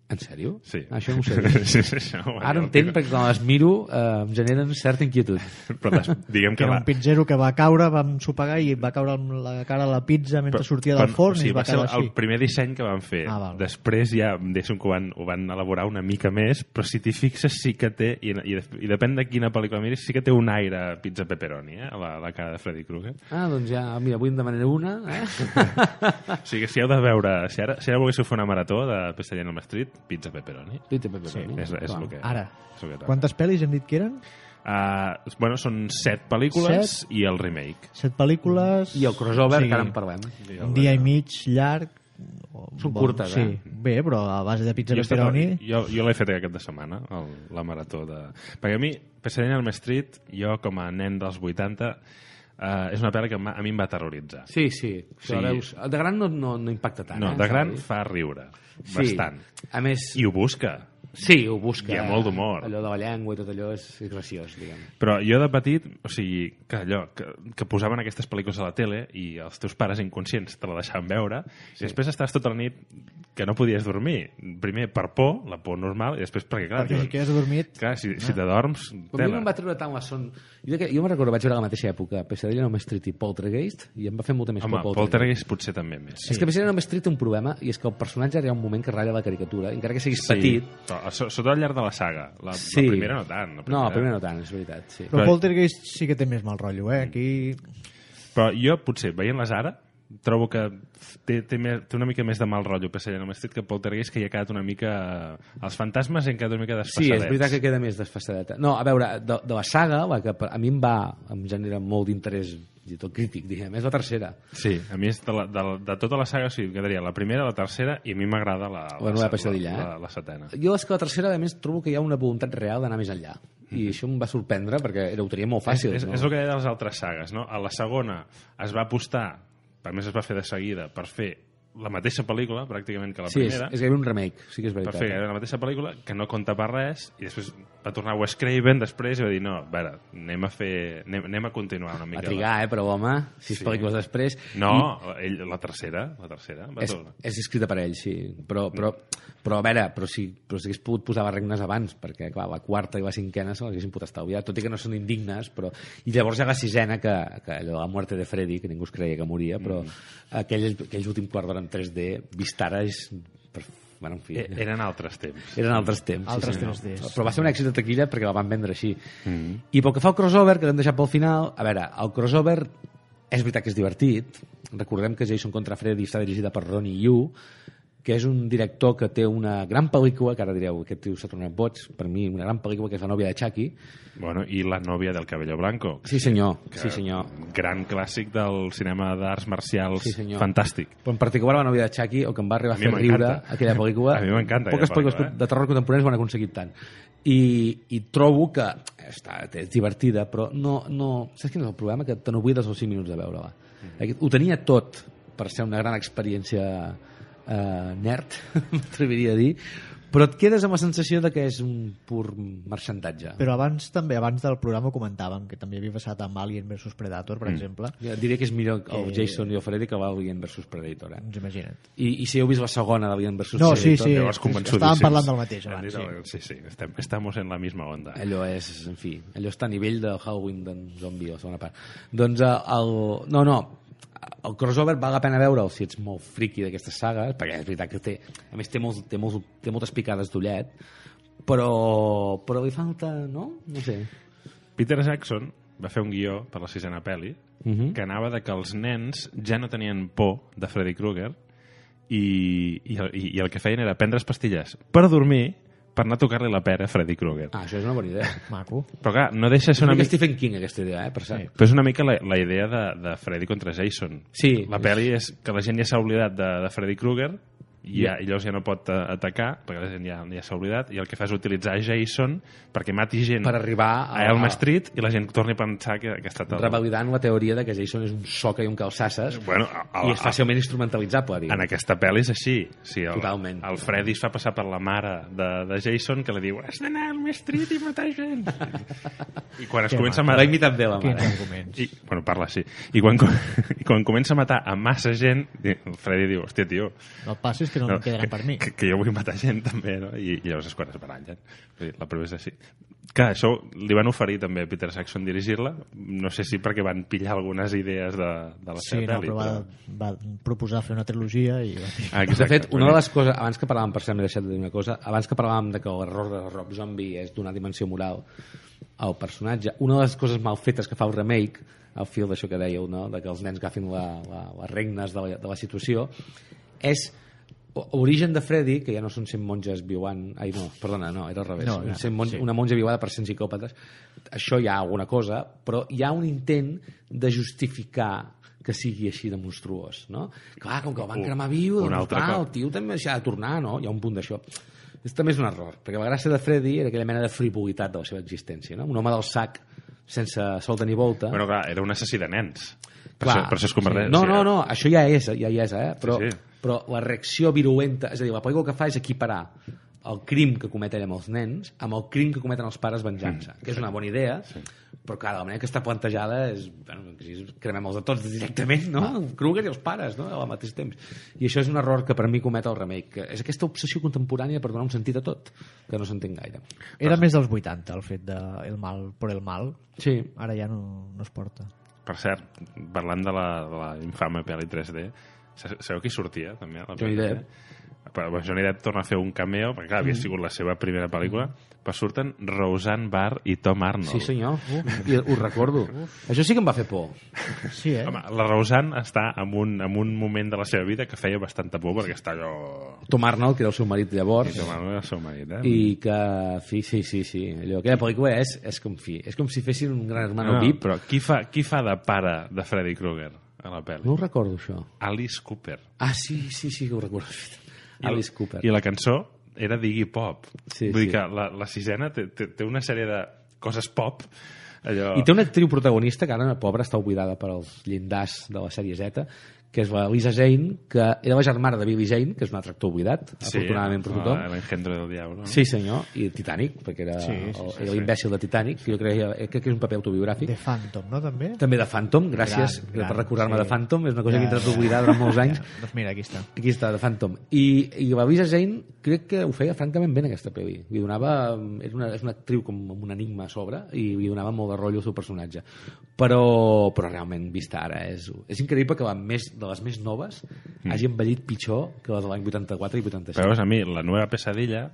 En sèrio? Sí. Això no ho sé. sí, sí, això, Ara entenc perquè quan les miro eh, em generen certa inquietud. Però des, diguem Que que era la... un pizzero que va caure, vam sopegar i va caure amb la cara a la pizza mentre sortia del forn o sigui, i es va ser quedar així. el primer disseny que van fer. Ah, val. Després ja, deixa'm que ho van, ho van elaborar una mica més, però si t'hi fixes sí que té, i, i, i depèn de quina pel·lícula miris, sí que té un aire pizza pepperoni, eh, a la, la cara de Freddy Krueger. Ah, doncs ja, mira, avui en demanaré una. Eh? O sigui, si heu de veure, si ara, si ara volguéssiu fer una marató de on Elm Street, pizza pepperoni. Pizza pepperoni. És, és Clar. el que, Ara, és el que toca. quantes pel·lis hem dit que eren? Uh, bueno, són set pel·lícules Set? i el remake. Set pel·lícules... I el crossover, Sí. que ara en parlem. Un dia i mig llarg... o- Són bon, curtes, sí. eh? Bé, però a base de pizza Jo, pepperoni... jo, jo l'he fet aquest de setmana, el, la marató de... Perquè a mi, Pesadilla on Elm Street, jo com a nen dels 80, uh, és una pel·li que a mi em va terroritzar. Sí, sí. Sí. sí. Veus, de gran no, no, no impacta tant. No, eh, de gran fa riure, Sí. bastant. A més, I ho busca. Sí, ho busca. Hi ha molt d'humor. Allò de la llengua i tot allò és, graciós, diguem. Però jo de petit, o sigui, que allò, que, que posaven aquestes pel·lícules a la tele i els teus pares inconscients te la deixaven veure, sí. i després estaves tota la nit que no podies dormir. Primer per por, la por normal, i després perquè, clar, Perquè si quedes dormit... clar si, si t'adorms, Però a mi no em va treure tant la son... Jo, que, jo me'n recordo, vaig veure a la mateixa època Pesadilla Elm Street i Poltergeist i em va fer molta més Home, por Poltergeist potser també més. Sí. És que Pesadilla Elm Street té un problema i és que el personatge hi ha un moment que ratlla la caricatura, encara que siguis petit. Però, so- sobretot al llarg de la saga. La, Sí. la primera no tant. La No, la primera no tant, és veritat. Sí. Però Però- Poltergeist sí que té més mal rotllo, eh? Aquí... Però jo, potser, veient-les ara, trobo que té, té, més, té una mica més de mal rotllo on Elm Street que Poltergeist, que hi ha quedat una mica... Els fantasmes han quedat una mica Sí, desfassadets. és veritat que queda més desfasadeta. No, a veure, de, de la saga, la que a mi em va, em genera molt d'interès i tot crític, diguem, és la tercera. Sí, a mi és de, la, de, la- de tota la saga, o sigui, quedaria la primera, la tercera, i a mi m'agrada la, La sa- pesadilla, la, eh? la, la setena. Jo és que la tercera, a més, trobo que hi ha una voluntat real d'anar més enllà. I això em va sorprendre perquè era, ho tenia molt fàcil. és, és, no? és el que deia de les altres sagues, no? A la segona es va apostar, a més es va fer de seguida, per fer la mateixa pel·lícula, pràcticament, que la sí, és, primera. és gairebé un remake, sí que és per veritat. fer la mateixa pel·lícula, que no compta per res, i després va tornar Wes Craven després i va dir, no, a veure, anem a fer... anem, anem a continuar una Va mica. trigar, eh, però home, sis Sí. pel·lícules després... No, I ell, la tercera, la tercera. Va és, tornar. és escrita per ell, sí. Però, però, però a veure, però si, però si hagués pogut posar regnes abans, perquè, clar, la quarta i la cinquena se les haguessin pogut estalviar, tot i que no són indignes, però... I llavors hi ha la sisena, que, que allò, la muerte de Freddy, que ningú es creia que moria, però Mm. aquell, aquell últim quart d'hora en 3D, vist ara, és per bueno, en fi, E- Eren altres temps. eren altres temps. Altres sí, senyor. 3Ds. Però va ser un èxit de taquilla perquè la van vendre així. Mm. I pel que fa al crossover, que l'hem deixat pel final, a veure, el crossover és veritat que és divertit. Recordem que Jason contra Freddy està dirigida per Ronnie Yu, que és un director que té una gran pel·lícula, que ara direu, aquest tio s'ha tornat boig, per mi, una gran pel·lícula que és La nòvia de Chucky. Bueno, i La nòvia del cabello blanco. Sí, senyor, que sí, senyor. Gran clàssic del cinema d'arts marcials Sí, senyor. fantàstic. Però en particular La nòvia de Chucky, el que em va arribar a A fer riure aquella pel·lícula... A mi m'encanta Poques pel·lícules eh? de terror contemporanis ho han aconseguit tant. I, i trobo que està, és divertida, però no, no... Saps quin és el problema? Que te n'oblides els 5 minuts de veure-la. Mm. Ho tenia tot per ser una gran experiència eh, nerd, m'atreviria a dir, però et quedes amb la sensació de que és un pur marxandatge. Però abans també, abans del programa comentàvem, que també havia passat amb Alien vs Predator, per exemple. Jo diria que és millor el Que- Jason i el Freddy que l'Alien vs Predator. Eh? Doncs imagina't. I, I si heu vist la segona d'Alien vs No, sí, Predator, sí. Llavors, convençudíssims. Estàvem parlant del mateix abans, el- Sí, sí, estem, estamos en la misma onda. allò és, en fi, allò està a nivell de Halloween d'en Zombie, la segona part. Doncs eh, el... No, no, el crossover val la pena veure'l si ets molt friqui d'aquestes sagues, perquè és veritat que té, a més té, molts, té, molts, té moltes picades d'ullet, però, però li falta, no? No sé. Peter Jackson va fer un guió per la sisena pel·li Mhm. que anava de que els nens ja no tenien por de Freddy Krueger i, i, i el que feien era prendre's pastilles per dormir per anar a tocar-li la pera a Freddy Krueger. Ah, això és una bona idea. Maco. Però clar, no deixa de És ser una mica mica... Stephen King, aquesta idea, eh, per cert. Però és una mica la, la idea de, de Freddy contra Jason. Sí. La pel·li és que la gent ja s'ha oblidat de, de Freddy Krueger i, ja, i llavors ja no pot eh, atacar perquè la gent ja, ja s'ha oblidat i el que fa és utilitzar Jason perquè mati gent Per arribar a Elm Street i la gent torni a pensar que, que ha estat el... revalidant la teoria de que Jason és un soca i un calçasses Bueno, a, a, i és fàcilment instrumentalitzable, En diguem. aquesta pel·li és així. Sí, el, Totalment. El Freddy es fa passar per la mare de, de Jason que li diu has d'anar al Elm Street i matar gent. I quan es Que comença a L'ha matar... imitat bé la mare. I, bueno, parla així. I quan, i quan comença a matar a massa gent, el Freddy diu, hòstia, tio, El pas és que no, no em quedaran per mi. que, que jo vull matar gent també, no? I, i llavors és quan es barallen. La prova és així. Clar, això li van oferir també a Peter Saxon dirigir-la, no sé si perquè van pillar algunes idees de, de la Sí, seva no, pel·li. però va, va proposar fer una trilogia i... Va dir, Ah, De fet, una de les coses, abans que parlàvem, per cert, m'he deixat de dir una cosa, abans que parlàvem de que l'error de Rob Zombie és donar dimensió moral al personatge, una de les coses mal fetes que fa el remake, al fil d'això que dèieu, no? de que els nens agafin la, la, les regnes de la, de la situació, és origen de Freddy, que ja no són 100 monges viuant... Ai, no, perdona, no, era al revés. No, No, no, 100 mon sí. Una monja viuada per 100 psicòpates. Això hi ha alguna cosa, però hi ha un intent de justificar que sigui així de monstruós, no? Clar, com que el van cremar viu, un doncs, clar, el tio també s'ha de tornar, no? Hi ha un punt d'això. És també és un error, perquè la gràcia de Freddy era aquella mena de frivolitat de la seva existència, no? Un home del sac sense solta ni volta. Bueno, clar, era un assassí de nens. Per, Clar, això, per això es converteix. sí. No, no, no, això ja és, ja hi és, eh? Però, Sí, sí. Però la reacció virulenta, és a dir, la pel·lícula que fa és equiparar el crim que cometen amb els nens amb el crim que cometen els pares venjança, Mm, que és una bona idea, però clar, la manera que està plantejada és, bueno, si cremem els de tots directament, no? El Kruger i els pares, no? Al mateix temps. I això és un error que per mi comet el remake, que és aquesta obsessió contemporània per donar un sentit a tot, que no s'entén gaire. Era més dels 80, el fet de el mal per el mal. Sí. Ara ja no, no es porta. Per cert, parlant de la, de la infame pel·li 3D, sa- sabeu qui sortia també? Johnny Depp. 3D? Però, bueno, Johnny Depp torna a fer un cameo, perquè clar, havia Mm. sigut la seva primera pel·lícula, però surten Roseanne Barr i Tom Arnold. Sí, senyor. I ho recordo. Això sí que em va fer por. Sí, eh? Home, la Roseanne està en un, en un moment de la seva vida que feia bastanta por, perquè està allò... Tom Arnold, que era el seu marit llavors, I Tom Arnold era el seu marit, eh? i que, fi, sí, sí, sí, allò, aquella pel·lícula és, és com, fi, és com si fessin un gran hermano no, VIP. però qui fa, qui fa de pare de Freddy Krueger a la pel·li? No ho recordo, això. Alice Cooper. Ah, sí, sí, sí que ho recordo. I Alice Cooper. I la cançó era d'Iggy Pop. Sí, Vull dir sí. que la, la sisena té, té, té una sèrie de coses pop. Allò... I té una actriu protagonista que ara, pobra, està oblidada per als llindars de la sèrie Z, que és la Lisa Zane, que era la germana de Billy Zane, que és un altre actor oblidat, sí, afortunadament per tothom. ah, L'engendro del diablo. No? Sí, senyor, i Titanic, perquè era Sí, sí, el- sí, era sí. l'imbècil de Titanic, que jo crec, crec que és un paper autobiogràfic. The Phantom, no, també? També de Phantom, gràcies Gran, per gran, recordar-me sí. de Phantom, és una cosa Ja, que he intentat ja. oblidar durant molts anys. Doncs mira, aquí està. Aquí està, de Phantom. I, i la Lisa Zane crec que ho feia francament bé en aquesta pel·li. Li donava, era una, és una actriu com amb un enigma a sobre i li donava molt de rotllo el seu personatge. Però, però realment, vista ara, és, és increïble que la més, de les més noves mm. hagi envellit pitjor que les de l'any 84 i 85. Però veus, a mi, la nova pesadilla,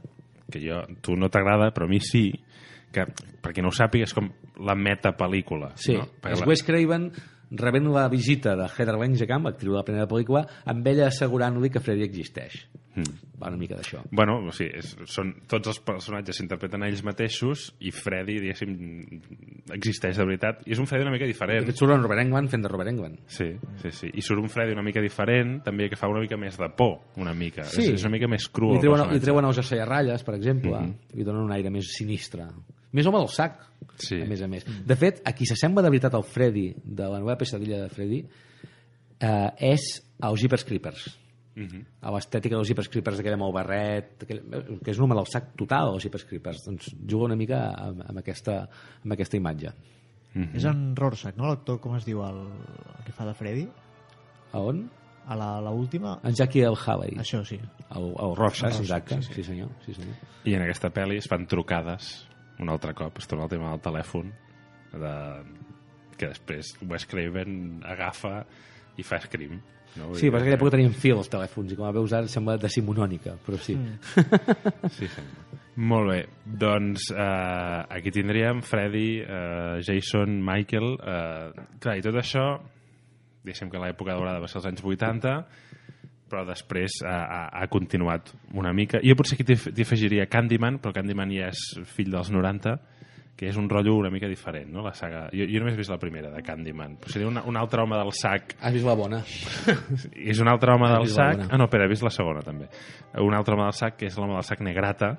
que jo, tu no t'agrada, però a mi sí, que, perquè no ho sàpiga, és com la metapel·lícula. Sí, no? Perquè és la- Wes Craven rebent la visita de Heather Langenkamp, actriu de la primera pel·lícula, amb ella assegurant-li que Freddy existeix. Mm. Va una mica d'això. Bueno, o sigui, és, són, tots els personatges s'interpreten a ells mateixos i Freddy, diguéssim, existeix de veritat. I és un Freddy una mica diferent. fet, surt en Robert Englund fent de Robert Englund. Sí, sí, sí. I surt un Freddy una mica diferent, també que fa una mica més de por, una mica. Sí. És, és una mica més cru Li el treuen, li treuen els a ratlles, per exemple, Mhm. li donen un aire més sinistre. Més home del sac, Sí. a més a més. De fet, a qui s'assembla de veritat al Freddy, de la nova pesadilla de Freddy, eh, és als Jeepers Creepers. Mhm. a l'estètica dels Jeepers Creepers aquella amb el barret aquell, que és un home del sac total els Jeepers Creepers doncs juga una mica amb, amb, aquesta, amb aquesta imatge Mhm. És en Rorschach, no? L'actor, com es diu, el, el que fa de Freddy? a on? A la, la última? en Jackie El Halley Això sí. el, el Rorschach, El Rorschach, exacte sí, sí. sí, senyor, sí senyor I en aquesta pel·li es fan trucades un altre cop, es torna el tema del telèfon de... que després Wes Craven agafa i fa Scream no? Sí, però en aquella època tenien fil els telèfons i com a veus ara sembla decimonònica, però sí. Mm. Sí. Molt bé, doncs eh, aquí tindríem Freddy, eh, Jason, Michael... Eh, clar, i tot això, diguéssim que l'època daurada va ser els anys 80, però després ha, ha, ha continuat una mica. Jo potser aquí t'hi afegiria Candyman, però Candyman ja és fill dels 90, que és un rotllo una mica diferent, no? La saga. Jo, jo només he vist la primera, de Candyman. Però seria una, un altre home del sac Has vist la bona? és un altre home del sac... Ah, no, espera, he vist la segona, també. Un altre home del sac, que és l'home del sac negrata,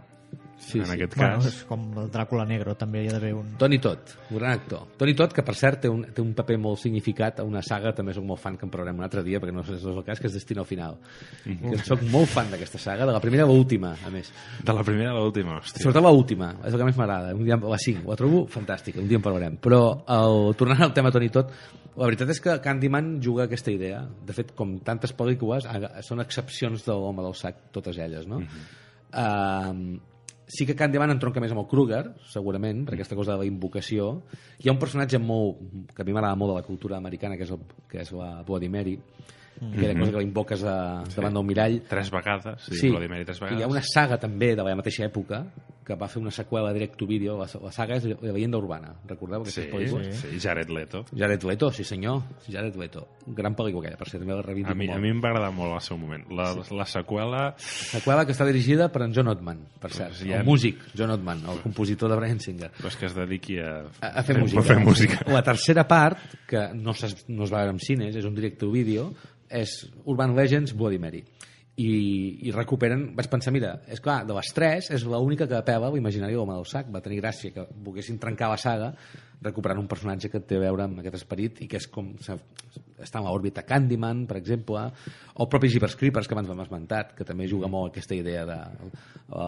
Sí, en sí. aquest Bueno, cas. és com el Dràcula Negro, també hi ha d'haver un... Toni Tot, un gran actor. Toni Tot, que per cert té un, té un paper molt significat a una saga, també soc molt fan, que en parlarem un altre dia, perquè no sé si és el cas, que és Destino Final. Que soc molt fan d'aquesta saga, de la primera a l'última, a més. De la primera a l'última, hòstia. Sobretot l'última, és el que més m'agrada. Un dia, la 5, la trobo fantàstica, un dia en parlarem. Però, el, tornant al tema Toni Tot, la veritat és que Candyman juga aquesta idea. De fet, com tantes pel·lícules, són excepcions de l'home del sac, totes elles, no? uh, sí que Candyman entronca més amb el Kruger, segurament, per aquesta cosa de la invocació. Hi ha un personatge molt, que a mi m'agrada molt de la cultura americana, que és, el, que és la Bloody Mary, aquella cosa que la invoques a, davant del mirall. Tres vegades, sí, Sí, Bloody Mary tres i vegades. hi ha una saga també de la mateixa època que va fer una seqüela direct to video, la, la saga és La leyenda urbana, recordeu aquestes Sí, pel·lícules? sí, Jared Leto. Jared Leto, sí senyor, Jared Leto. Gran pel·lícula aquella, per cert, també la reivindico A mi, a molt. mi em va agradar molt al seu moment. La, la seqüela... Seqüela que està dirigida per en John Ottman, per cert, sí, ja- el músic John Ottman, el compositor de Brian Singer. Pues que es dediqui a, a, a fer música. A fer música. La tercera part, que no, s'es- no es va veure en cines, és un directe vídeo, és Urban Legends Bloody Mary. I, i recuperen, vaig pensar, mira, és clar, de les tres és l'única que apela l'imaginari de l'home del sac, va tenir gràcia que volguessin trencar la saga recuperant un personatge que té a veure amb aquest esperit i que és com està en l'òrbita Candyman, per exemple, o el propi Jeepers Creepers, que abans vam esmentat, que també juga molt aquesta idea de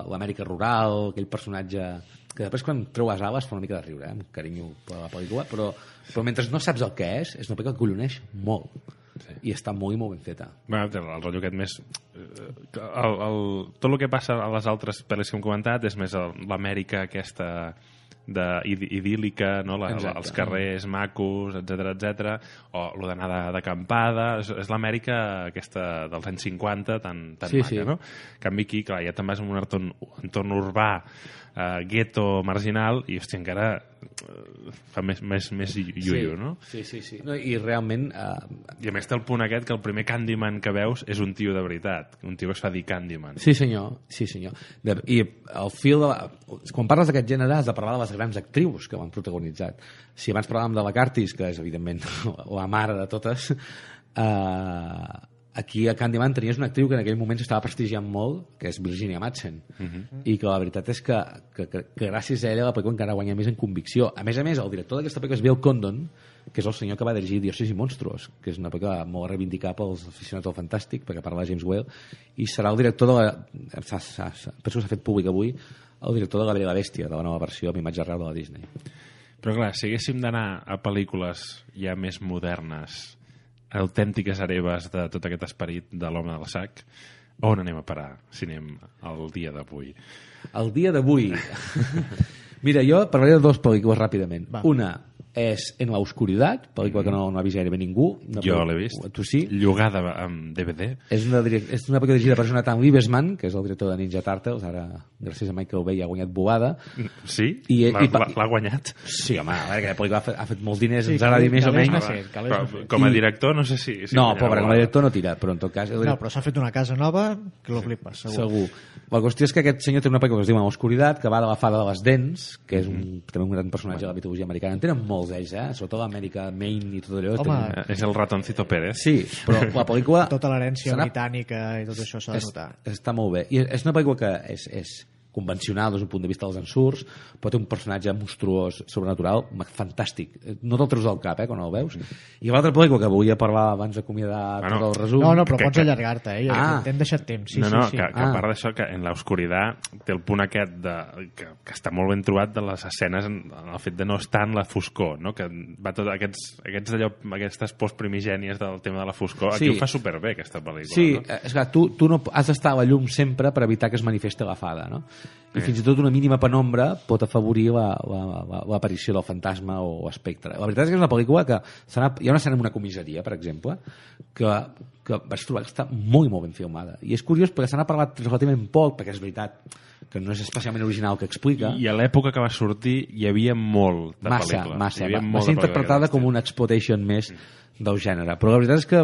l'Amèrica rural, aquell personatge que després quan treu les ales fa una mica de riure, eh, amb carinyo per la pel·lícula, però, però mentre no saps el que és, és una pel·lícula que colloneix molt. Sí. I està molt i molt ben feta. Bueno, el rotllo aquest més... eh, El, el, tot el que passa a les altres pel·lis que hem comentat és més el- l'Amèrica aquesta de, id- idíl·lica, no? la, la, els carrers macos, etc etc. o lo d'anar de- d'acampada, és, és l'Amèrica aquesta dels anys 50 tan, tan Sí, maca, sí. no? En canvi aquí, clar, ja te'n vas en un entorn, entorn urbà, eh, gueto, marginal, i hòstia, encara eh, fa més, més, més iuio, sí. no? Sí, sí, sí. No, I realment... Eh, I a més té el punt aquest que el primer Candyman que veus és un tio de veritat, un tio que es fa dir Candyman. Sí, senyor. Sí, senyor. De, I el fil de la... Quan parles d'aquest gènere has de parlar de les grans actrius que han protagonitzat. Si abans parlàvem de la Curtis, que és evidentment la mare de totes, eh, aquí a Candyman tenies una actriu que en aquell moment s'estava prestigiant molt, que és Virginia Madsen, i que la veritat és que, que, que, que gràcies a ella la pel·lícula encara guanya més en convicció. A més a més, el director d'aquesta pel·lícula és Bill Condon, que és el senyor que va dirigir Dioses i Monstruos, que és una pel·lícula molt reivindicada pels aficionats del Fantàstic, perquè parla de James Whale, i serà el director de la... S'ha, s'ha, s'ha, penso que s'ha fet públic avui, el director de La Bella i la Bèstia, de la nova versió amb imatge real de la Disney. Però clar, si haguéssim d'anar a pel·lícules ja més modernes, autèntiques hereves de tot aquest esperit de l'home del sac, on anem a parar si anem al dia d'avui? El dia d'avui... Mira, jo parlaré de dues pel·lícules ràpidament. Va. Una és En la oscuridad, pel·lícula que no, no ha vist gairebé ningú. Una Jo l'he vist. Tu sí? Llogada amb DVD. És una, és una pel·lícula dirigida per Jonathan Liebesman, que és el director de Ninja Turtles, ara, gràcies a Michael Bay, ha guanyat bobada. Sí? I- L'ha guanyat? Sí, home, a veure, aquella pel·lícula ha fet, ha fet molts diners, Sí, ens agradi més o menys. no calés Però, no com a director, no sé si... si no, pobre, com a director no tira, però en tot cas... No, però s'ha fet una casa nova que lo flipes, segur. Segur. La qüestió és que aquest senyor té una pel·lícula que es diu En l'oscuritat, que va de la fada de les dents, que és un, Mm. també un gran personatge de la mitologia americana. En tenen molts ells, eh? Sobretot l'Amèrica, Maine i tot allò. Home, tenen- És el ratoncito Pérez. Sí, però la pel·lícula... Tota l'herència britànica i tot això s'ha de notar. està molt bé. I és una pel·lícula que és, és convencional des d'un punt de vista dels ensurs, però té un personatge monstruós, sobrenatural, fantàstic. No te'l treus del cap, eh, quan el veus. I l'altra pel·lícula que volia parlar abans d'acomiadar Bueno, tot el resum... No, no, però que- pots que- allargar-te, eh? Ah. T'hem deixat temps, sí, no, no, sí, sí. que, que Ah. a part d'això, que en l'oscuritat té el punt aquest de, que, que està molt ben trobat de les escenes en, en el fet de no estar en la foscor, no? que va tot aquests, aquests allò, aquestes postprimigènies del tema de la foscor, aquí Sí. ho fa superbé aquesta pel·lícula. Sí, no? eh, és clar, tu, tu no has d'estar a la llum sempre per evitar que es manifesti la fada, no? I fins i tot una mínima penombra pot afavorir la- la- la- l'aparició del fantasma o espectre. La veritat és que és una pel·lícula que hi ha una escena en una comissaria, per exemple, que, que vaig trobar que està molt, molt ben filmada. I és curiós perquè se n'ha parlat relativament poc, perquè és veritat que no és especialment original que explica. I a l'època que va sortir hi havia molt de massa, pel·lícula. massa. Hi havia Va, va molt ser de pel·lícula interpretada com una exploitation més del gènere. Però la veritat és que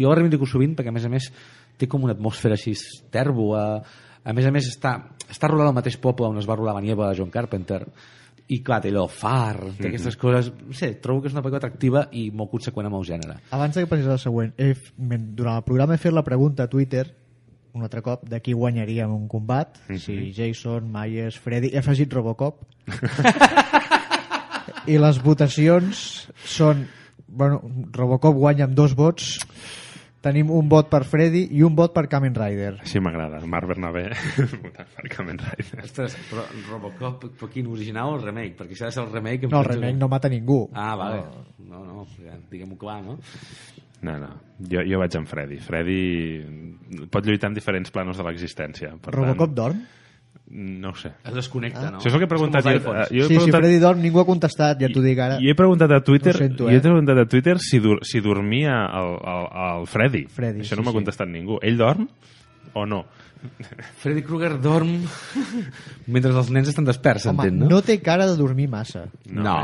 jo la reivindico sovint perquè, a més a més, té com una atmosfera així tèrboa. A més a més, està, està rodada al mateix poble on es va rodar la nieva de John Carpenter i clar, té allò far, té aquestes coses no sé, trobo que és una pel·lícula atractiva i molt conseqüent amb el gènere. Abans de que passis al següent, he, f- men- durant el programa he fet la pregunta a Twitter un altre cop de qui guanyaria en un combat? Si Jason, Myers, Freddy he afegit Robocop. I les votacions són bueno, Robocop guanya amb dos vots tenim un vot per Freddy i un vot per Kamen Rider Sí, m'agrada. Marc Bernabé, per Kamen Rider. Ostres, però Robocop, però quin original o el remake? Perquè si ha de ser el remake... em no, el remake que- no mata ningú Ah, vale. No, no, ja, diguem-ho clar, no? No, no. Jo, jo vaig amb Freddy. Freddy pot lluitar en diferents planos de l'existència. Per Robocop tant, dorm? No ho sé. Es desconnecta, no? Això és el que he preguntat jo. eh, jo he sí, si preguntat... Freddy dorm ningú ha contestat, ja t'ho dic ara I he preguntat a Twitter, sento, i he eh? preguntat a Twitter si, dur, si dormia el, el, el Freddy. Freddy, Això sí, no m'ha sí. contestat ningú. Ell dorm o no? Freddy Krueger dorm mentre els nens estan desperts, Home, s'entén, no? no? té cara de dormir massa No, no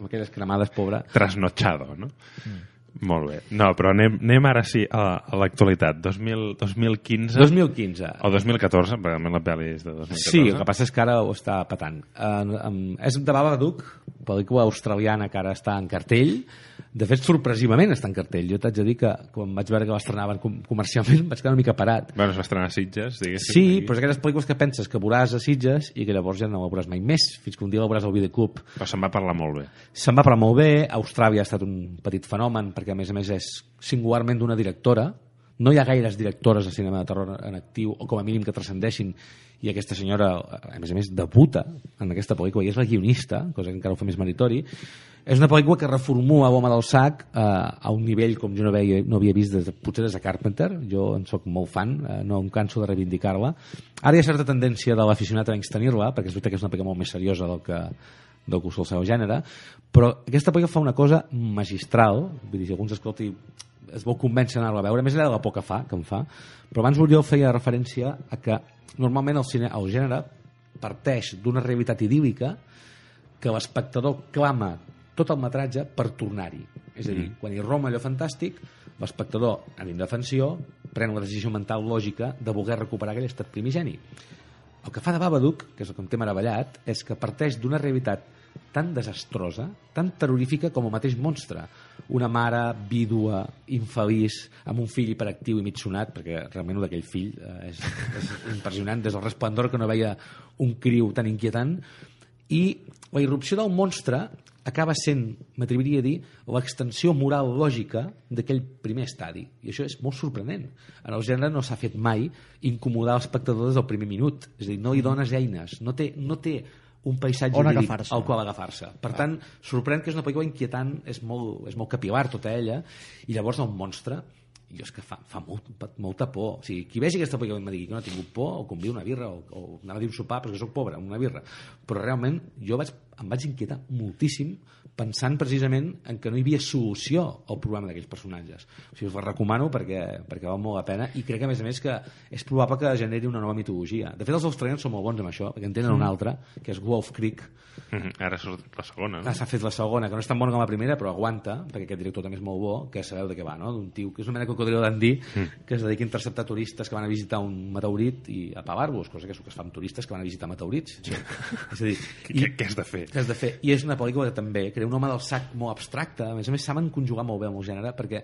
amb aquelles cremades, pobre. Trasnochado, no? Mm. Molt bé. No, però anem, anem ara sí a, a l'actualitat. 2000 2015... 2015. O 2014, perquè la pel·li és de 2014. Sí, el que passa és que ara ho està patant. Uh, um, és de Babadook, pel·lícula australiana que ara està en cartell. De fet, sorpresivament està en cartell. Jo t'haig de dir que quan vaig veure que l'estrenaven com comercialment vaig quedar una mica parat. Bueno, es va estrenar a Sitges, diguéssim. Sí, aquí. però és aquelles pel·lícules que penses que veuràs a Sitges i que llavors ja no la veuràs mai més, fins que un dia la veuràs al videoclub. Però se'n va parlar molt bé. Se'n va parlar molt bé, Austràlia ha estat un petit fenomen perquè a més a més és singularment d'una directora. No hi ha gaires directores de cinema de terror en actiu o com a mínim que transcendeixin i aquesta senyora, a més a més, debuta en aquesta pel·lícula i és la guionista cosa que encara ho fa més meritori. És una pel·lícula que reformula l'home del sac eh, a un nivell com jo no, veia, no havia vist des de, potser des de Carpenter. Jo en sóc molt fan, eh, no em canso de reivindicar-la. Ara hi ha certa tendència de l'aficionat a tenir-la perquè és veritat que és una pel·lícula molt més seriosa del que del que us el seu gènere, però aquesta pel·lícula fa una cosa magistral, vull dir, si algú ens escolti es vol convèncer d'anar-la a veure, més enllà de la por que fa, que em fa, però abans jo feia referència a que normalment el, cine, el gènere parteix d'una realitat idíl·lica que l'espectador clama tot el metratge per tornar-hi. És a dir, mm. quan hi roma allò fantàstic, l'espectador, en indefensió, pren la decisió mental lògica de voler recuperar aquell estat primigeni. El que fa de Babadook, que és el que em té meravellat, és que parteix d'una realitat tan desastrosa, tan terrorífica com el mateix monstre. Una mare vídua, infeliç, amb un fill hiperactiu i mig sonat, perquè realment el d'aquell fill eh, és, és impressionant, des del resplendor que no veia un criu tan inquietant, i la irrupció del monstre acaba sent, m'atreviria a dir, l'extensió moral lògica d'aquell primer estadi. I això és molt sorprenent. En el gènere no s'ha fet mai incomodar l'espectador des del primer minut. És a dir, no li dones eines, no té, no té un paisatge On idíl·lic agafar-se. al qual agafar-se. Per tant, sorprèn que és una pel·lícula inquietant, és molt, és molt capilar tota ella, i llavors el monstre jo és que fa, fa molt, molta por. O sigui, qui vegi aquesta pel·lícula i em digui que no ha tingut por, o conviu una birra, o, o anava a dir un sopar, perquè soc pobre, una birra. Però realment jo vaig, em vaig inquietar moltíssim pensant precisament en que no hi havia solució al problema d'aquells personatges. O sigui, us la recomano perquè, perquè val molt la pena i crec, a més a més, que és probable que generi una nova mitologia. De fet, els australians són molt bons amb això, perquè en tenen una altra, que és Wolf Creek, Mhm, Ara surt la segona, no? Ah, s'ha fet la segona, que no és tan bona com la primera, però aguanta, perquè aquest director també és molt bo, que sabeu de què va, no? D'un tio que és una mena de cocodrilo d'andí, Mm. que es dedica a interceptar turistes que van a visitar un meteorit i a pagar-los, cosa que és el que es fa amb turistes que van a visitar meteorits. Sí. És a dir, Què, què, què has de fer? Que has de fer. I és una pel·lícula que també crea un home del sac molt abstracte, a més a més saben conjugar molt bé amb el gènere perquè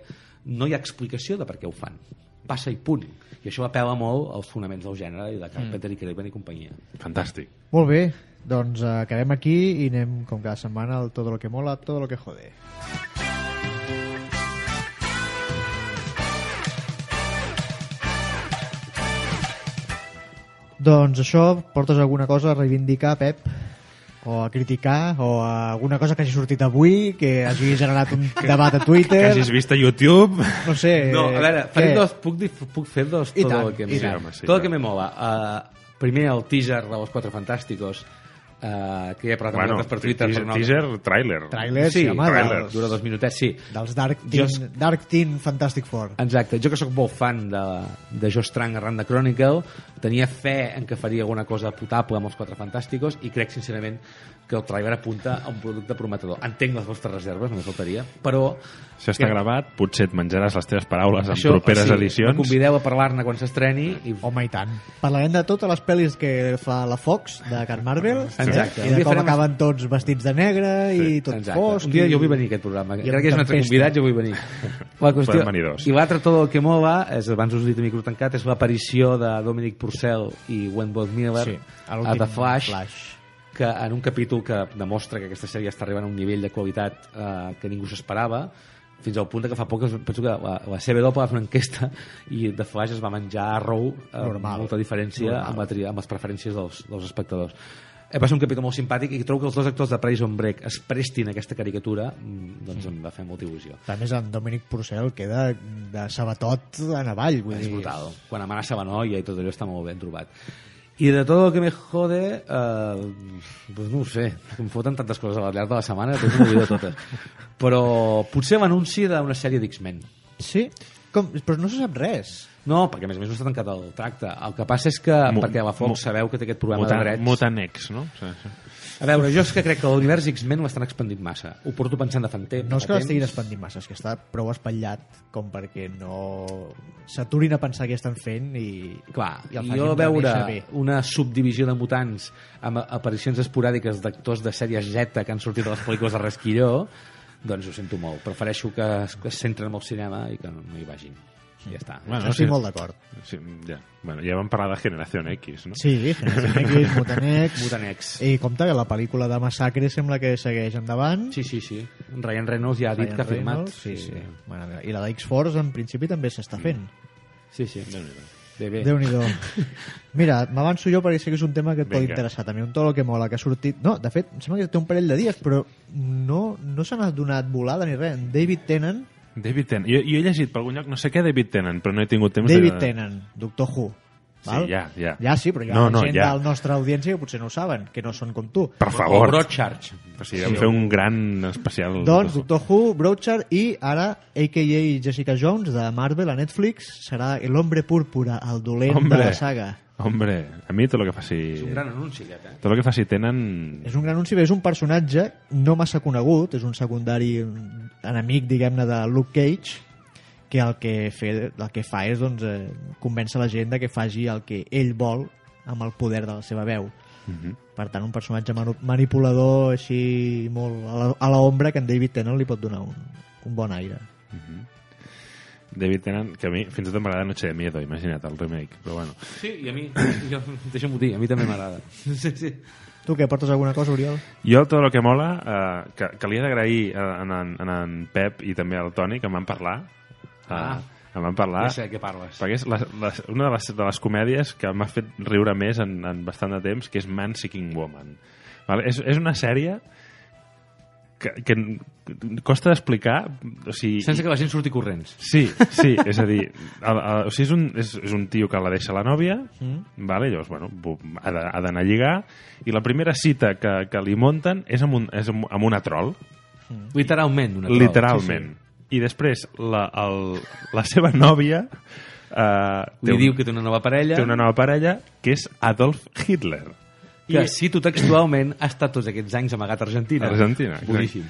no hi ha explicació de per què ho fan. Passa i punt. I això apela molt als fonaments del gènere i de Carpenter i Craven i companyia. Fantàstic. Molt bé, doncs eh, acabem aquí i anem com cada setmana al Todo lo que mola, todo lo que jode. Doncs això, portes alguna cosa a reivindicar, Pep? O a criticar? O a alguna cosa que hagi sortit avui, que hagi generat un debat a Que Twitter? hagis vist a YouTube... No sé... No, a veure, faré dos, puc, puc fer dos I tot tant, el que me. Sí, home, sí, tot el que me mola. Uh, primer el teaser de los Quatre Fantàsticos, uh, que ja he parlat Bueno, per Twitter. teaser, per no- teaser, tràiler. Tràiler, Sí, sí, home, tràiler. dels, dura dos minutets, sí. dels Dark Jo Teen, Dark Teen Fantastic Four. Exacte, jo que sóc molt fan de, de Joe Strang arran de Chronicle, tenia fe en que faria alguna cosa potable amb els Quatre Fantàsticos i crec sincerament que el trailer apunta a un producte prometedor. Entenc les vostres reserves, només faltaria, però... Això està que- gravat, potser et menjaràs les teves paraules en Això, properes sí, edicions. Convideu a parlar-ne quan s'estreni i Home, i tant. Parlarem de totes les pel·lis que fa la Fox, de Car Marvel, Exacte. eh? I de com farem- acaben tots vestits de negre i tot Exacte. fosc. Un dia i- jo vull venir a aquest programa. i Encara que és un amb altre convidat, jo vull venir. La qüestió... I l'altre tot el que mola, és, abans us he dit a micro tancat, és l'aparició de Dominic Purcell i Wentworth Miller Sí, a a The Flash, Flash. que en un capítol que demostra que aquesta sèrie està arribant a un nivell de qualitat eh, que ningú s'esperava, fins al punt de que fa poc penso que la, la CW va fer una enquesta i The Flash es va menjar a Row amb Normal. molta diferència Normal. amb, la, amb les preferències dels, dels espectadors Eh, va ser un capítol molt simpàtic i trobo que els dos actors de Prison Break es prestin a aquesta caricatura mm, doncs em va fer molta il·lusió A més, en Dominic Purcell queda de sabatot en avall. Vull és dir, brutal quan amenaça la noia i tot allò està molt ben trobat i de tot el que me jode eh, pues no ho sé em foten tantes coses al llarg de la setmana que m'ho oblido totes però potser l'anunci d'una sèrie d'X-Men Sí? Com? Però no se sap res. No, perquè a més a més no està tancat el tracte el que passa és que, Mu- perquè la Fox mu- sabeu que té aquest problema Mutant, de drets Mutant X, no? Sí, sí. a veure, jo és que crec que l'univers X-Men l'estan expandint massa ho porto pensant de fa temps No és que l'estiguin expandint massa, és que està prou espatllat com perquè no s'aturin a pensar què estan fent i... Clar, I el jo veure una subdivisió de mutants amb aparicions esporàdiques d'actors de sèries Z que han sortit de les pel·lícules de Resquilló, doncs ho sento molt. Prefereixo que es, que es centren en el cinema i que no, no hi vagin. I ja està. Bueno, Estic sí. molt d'acord. Sí, ja. Bueno, ja vam parlar de Generació X, no? Sí, Generación X, Mutant X... Mutanex. I compte que la pel·lícula de Massacre sembla que segueix endavant. Sí, sí, sí. Ryan Reynolds ja ha dit Ryan que ha firmat. Reynolds, Sí, sí. Bueno, I la de X-Force en principi també s'està fent. Sí, sí. Bé. Déu-n'hi-do. Mira, m'avanço jo perquè sé que és un tema que et pot Vinga. interessar també, un tot el que mola, que ha sortit... No, de fet, em sembla que té un parell de dies, però no, no se n'ha donat volada ni res. David Tennant, David Tennant. Jo, jo he llegit per algun lloc, no sé què David Tennant, però no he tingut temps David de... Tennant, Doctor Who. Sí, val? ja, ja. Ja sí, però hi ha No, no, gent ja. de la nostra audiència que potser no ho saben, que no són com tu. Per O favor. Broadchurch. O sigui, vam fer un gran especial. Doncs Doctor Who, Broadchurch i ara a.k.a. Jessica Jones de Marvel a Netflix serà el hombre púrpura, el dolent Hombre. de la saga. Hombre, a mi tot el que faci... És un gran anunci, aquest, eh? Tot el que faci tenen... És un gran anunci, bé, és un personatge no massa conegut, és un secundari un enemic, diguem-ne, de Luke Cage, que el que, fe, el que fa és doncs, eh, convèncer la gent de que faci el que ell vol amb el poder de la seva veu. Mhm. Per tant, un personatge manu- manipulador així molt a la- a l'ombra que en David Tennant li pot donar un, un bon aire. David Tennant, que a mi fins i tot m'agrada Noche de Miedo, imagina't, el remake. Però bueno, Sí, i a mi, jo, deixa'm-ho dir, a mi també m'agrada. Sí, sí. Tu què, portes alguna cosa, Oriol? Jo tot el que mola, eh, que, que li he d'agrair a, en, en, en, en Pep i també al Toni, que em van parlar. Ah. Eh, em van parlar. Ja sé de què parles. Perquè és la, la, una de les, de les comèdies que m'ha fet riure més en, en bastant de temps, que és Man Seeking Woman. Vale? És, és una sèrie que, que costa d'explicar o sigui, Sense que la gent surti corrents. Sí, sí, és a dir, el, el, o sigui, és, un, és, és un tio que la deixa la nòvia, mm. vale? llavors, bueno, bu- ha d'anar a lligar, i la primera cita que, que li munten és amb un, és amb, amb una troll, Literalment, una troll. literalment. I després, la, el, la seva nòvia eh, Li un, diu que té una nova parella, té una nova parella, que és Adolf Hitler. Que cito textualment ha estat tots aquests anys amagat a Argentina. Argentina, exacte. Boníssim.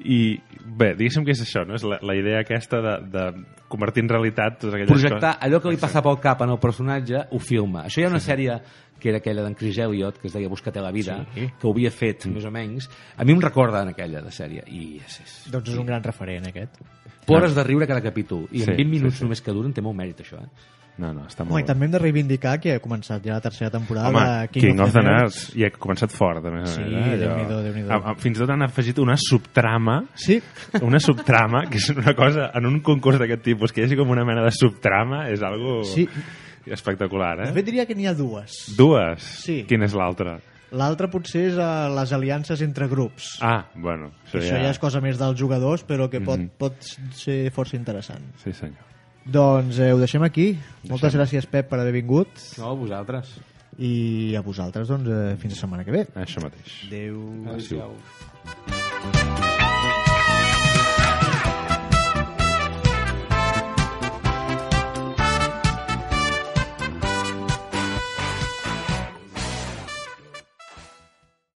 I bé, diguéssim que és això, no? és la, la idea aquesta de, de convertir en realitat totes aquelles Projectar coses. allò que li passa pel cap en el personatge, ho filma. Això hi ha una sèrie que era aquella d'en Chris Elliot, que es deia Busca't la vida, Sí. que ho havia fet, més o menys. A mi em recorda en aquella de sèrie. I és, és... Doncs és un gran referent, aquest. Plores de riure cada capítol. I en Sí, 20 minuts sí, sí. només que duren té molt mèrit, això. Eh? No, no, està Home, molt I també hem de reivindicar que ha començat ja la tercera temporada Home, de King, of the Nerds. I ha començat fort, a més a Sí, més. eh. Déu-n'hi-do, Déu-n'hi-do. A- a- Fins i tot han afegit una subtrama, Sí, una subtrama, que és una cosa, en un concurs d'aquest tipus, que hi hagi com una mena de subtrama, és algo Sí. espectacular, de eh? fet diria que n'hi ha dues. Dues? Sí. Quina és l'altra? L'altra potser és uh, les aliances entre grups. Ah, bueno. Això, això ja... és cosa més dels jugadors, però que pot, Mhm. pot ser força interessant. Sí, senyor. Doncs eh, ho deixem aquí. Moltes gràcies, Pep, per haver vingut. No, vosaltres. I a vosaltres, doncs, eh, fins la setmana que ve. Això mateix. Adéu. Adéu. Adéu.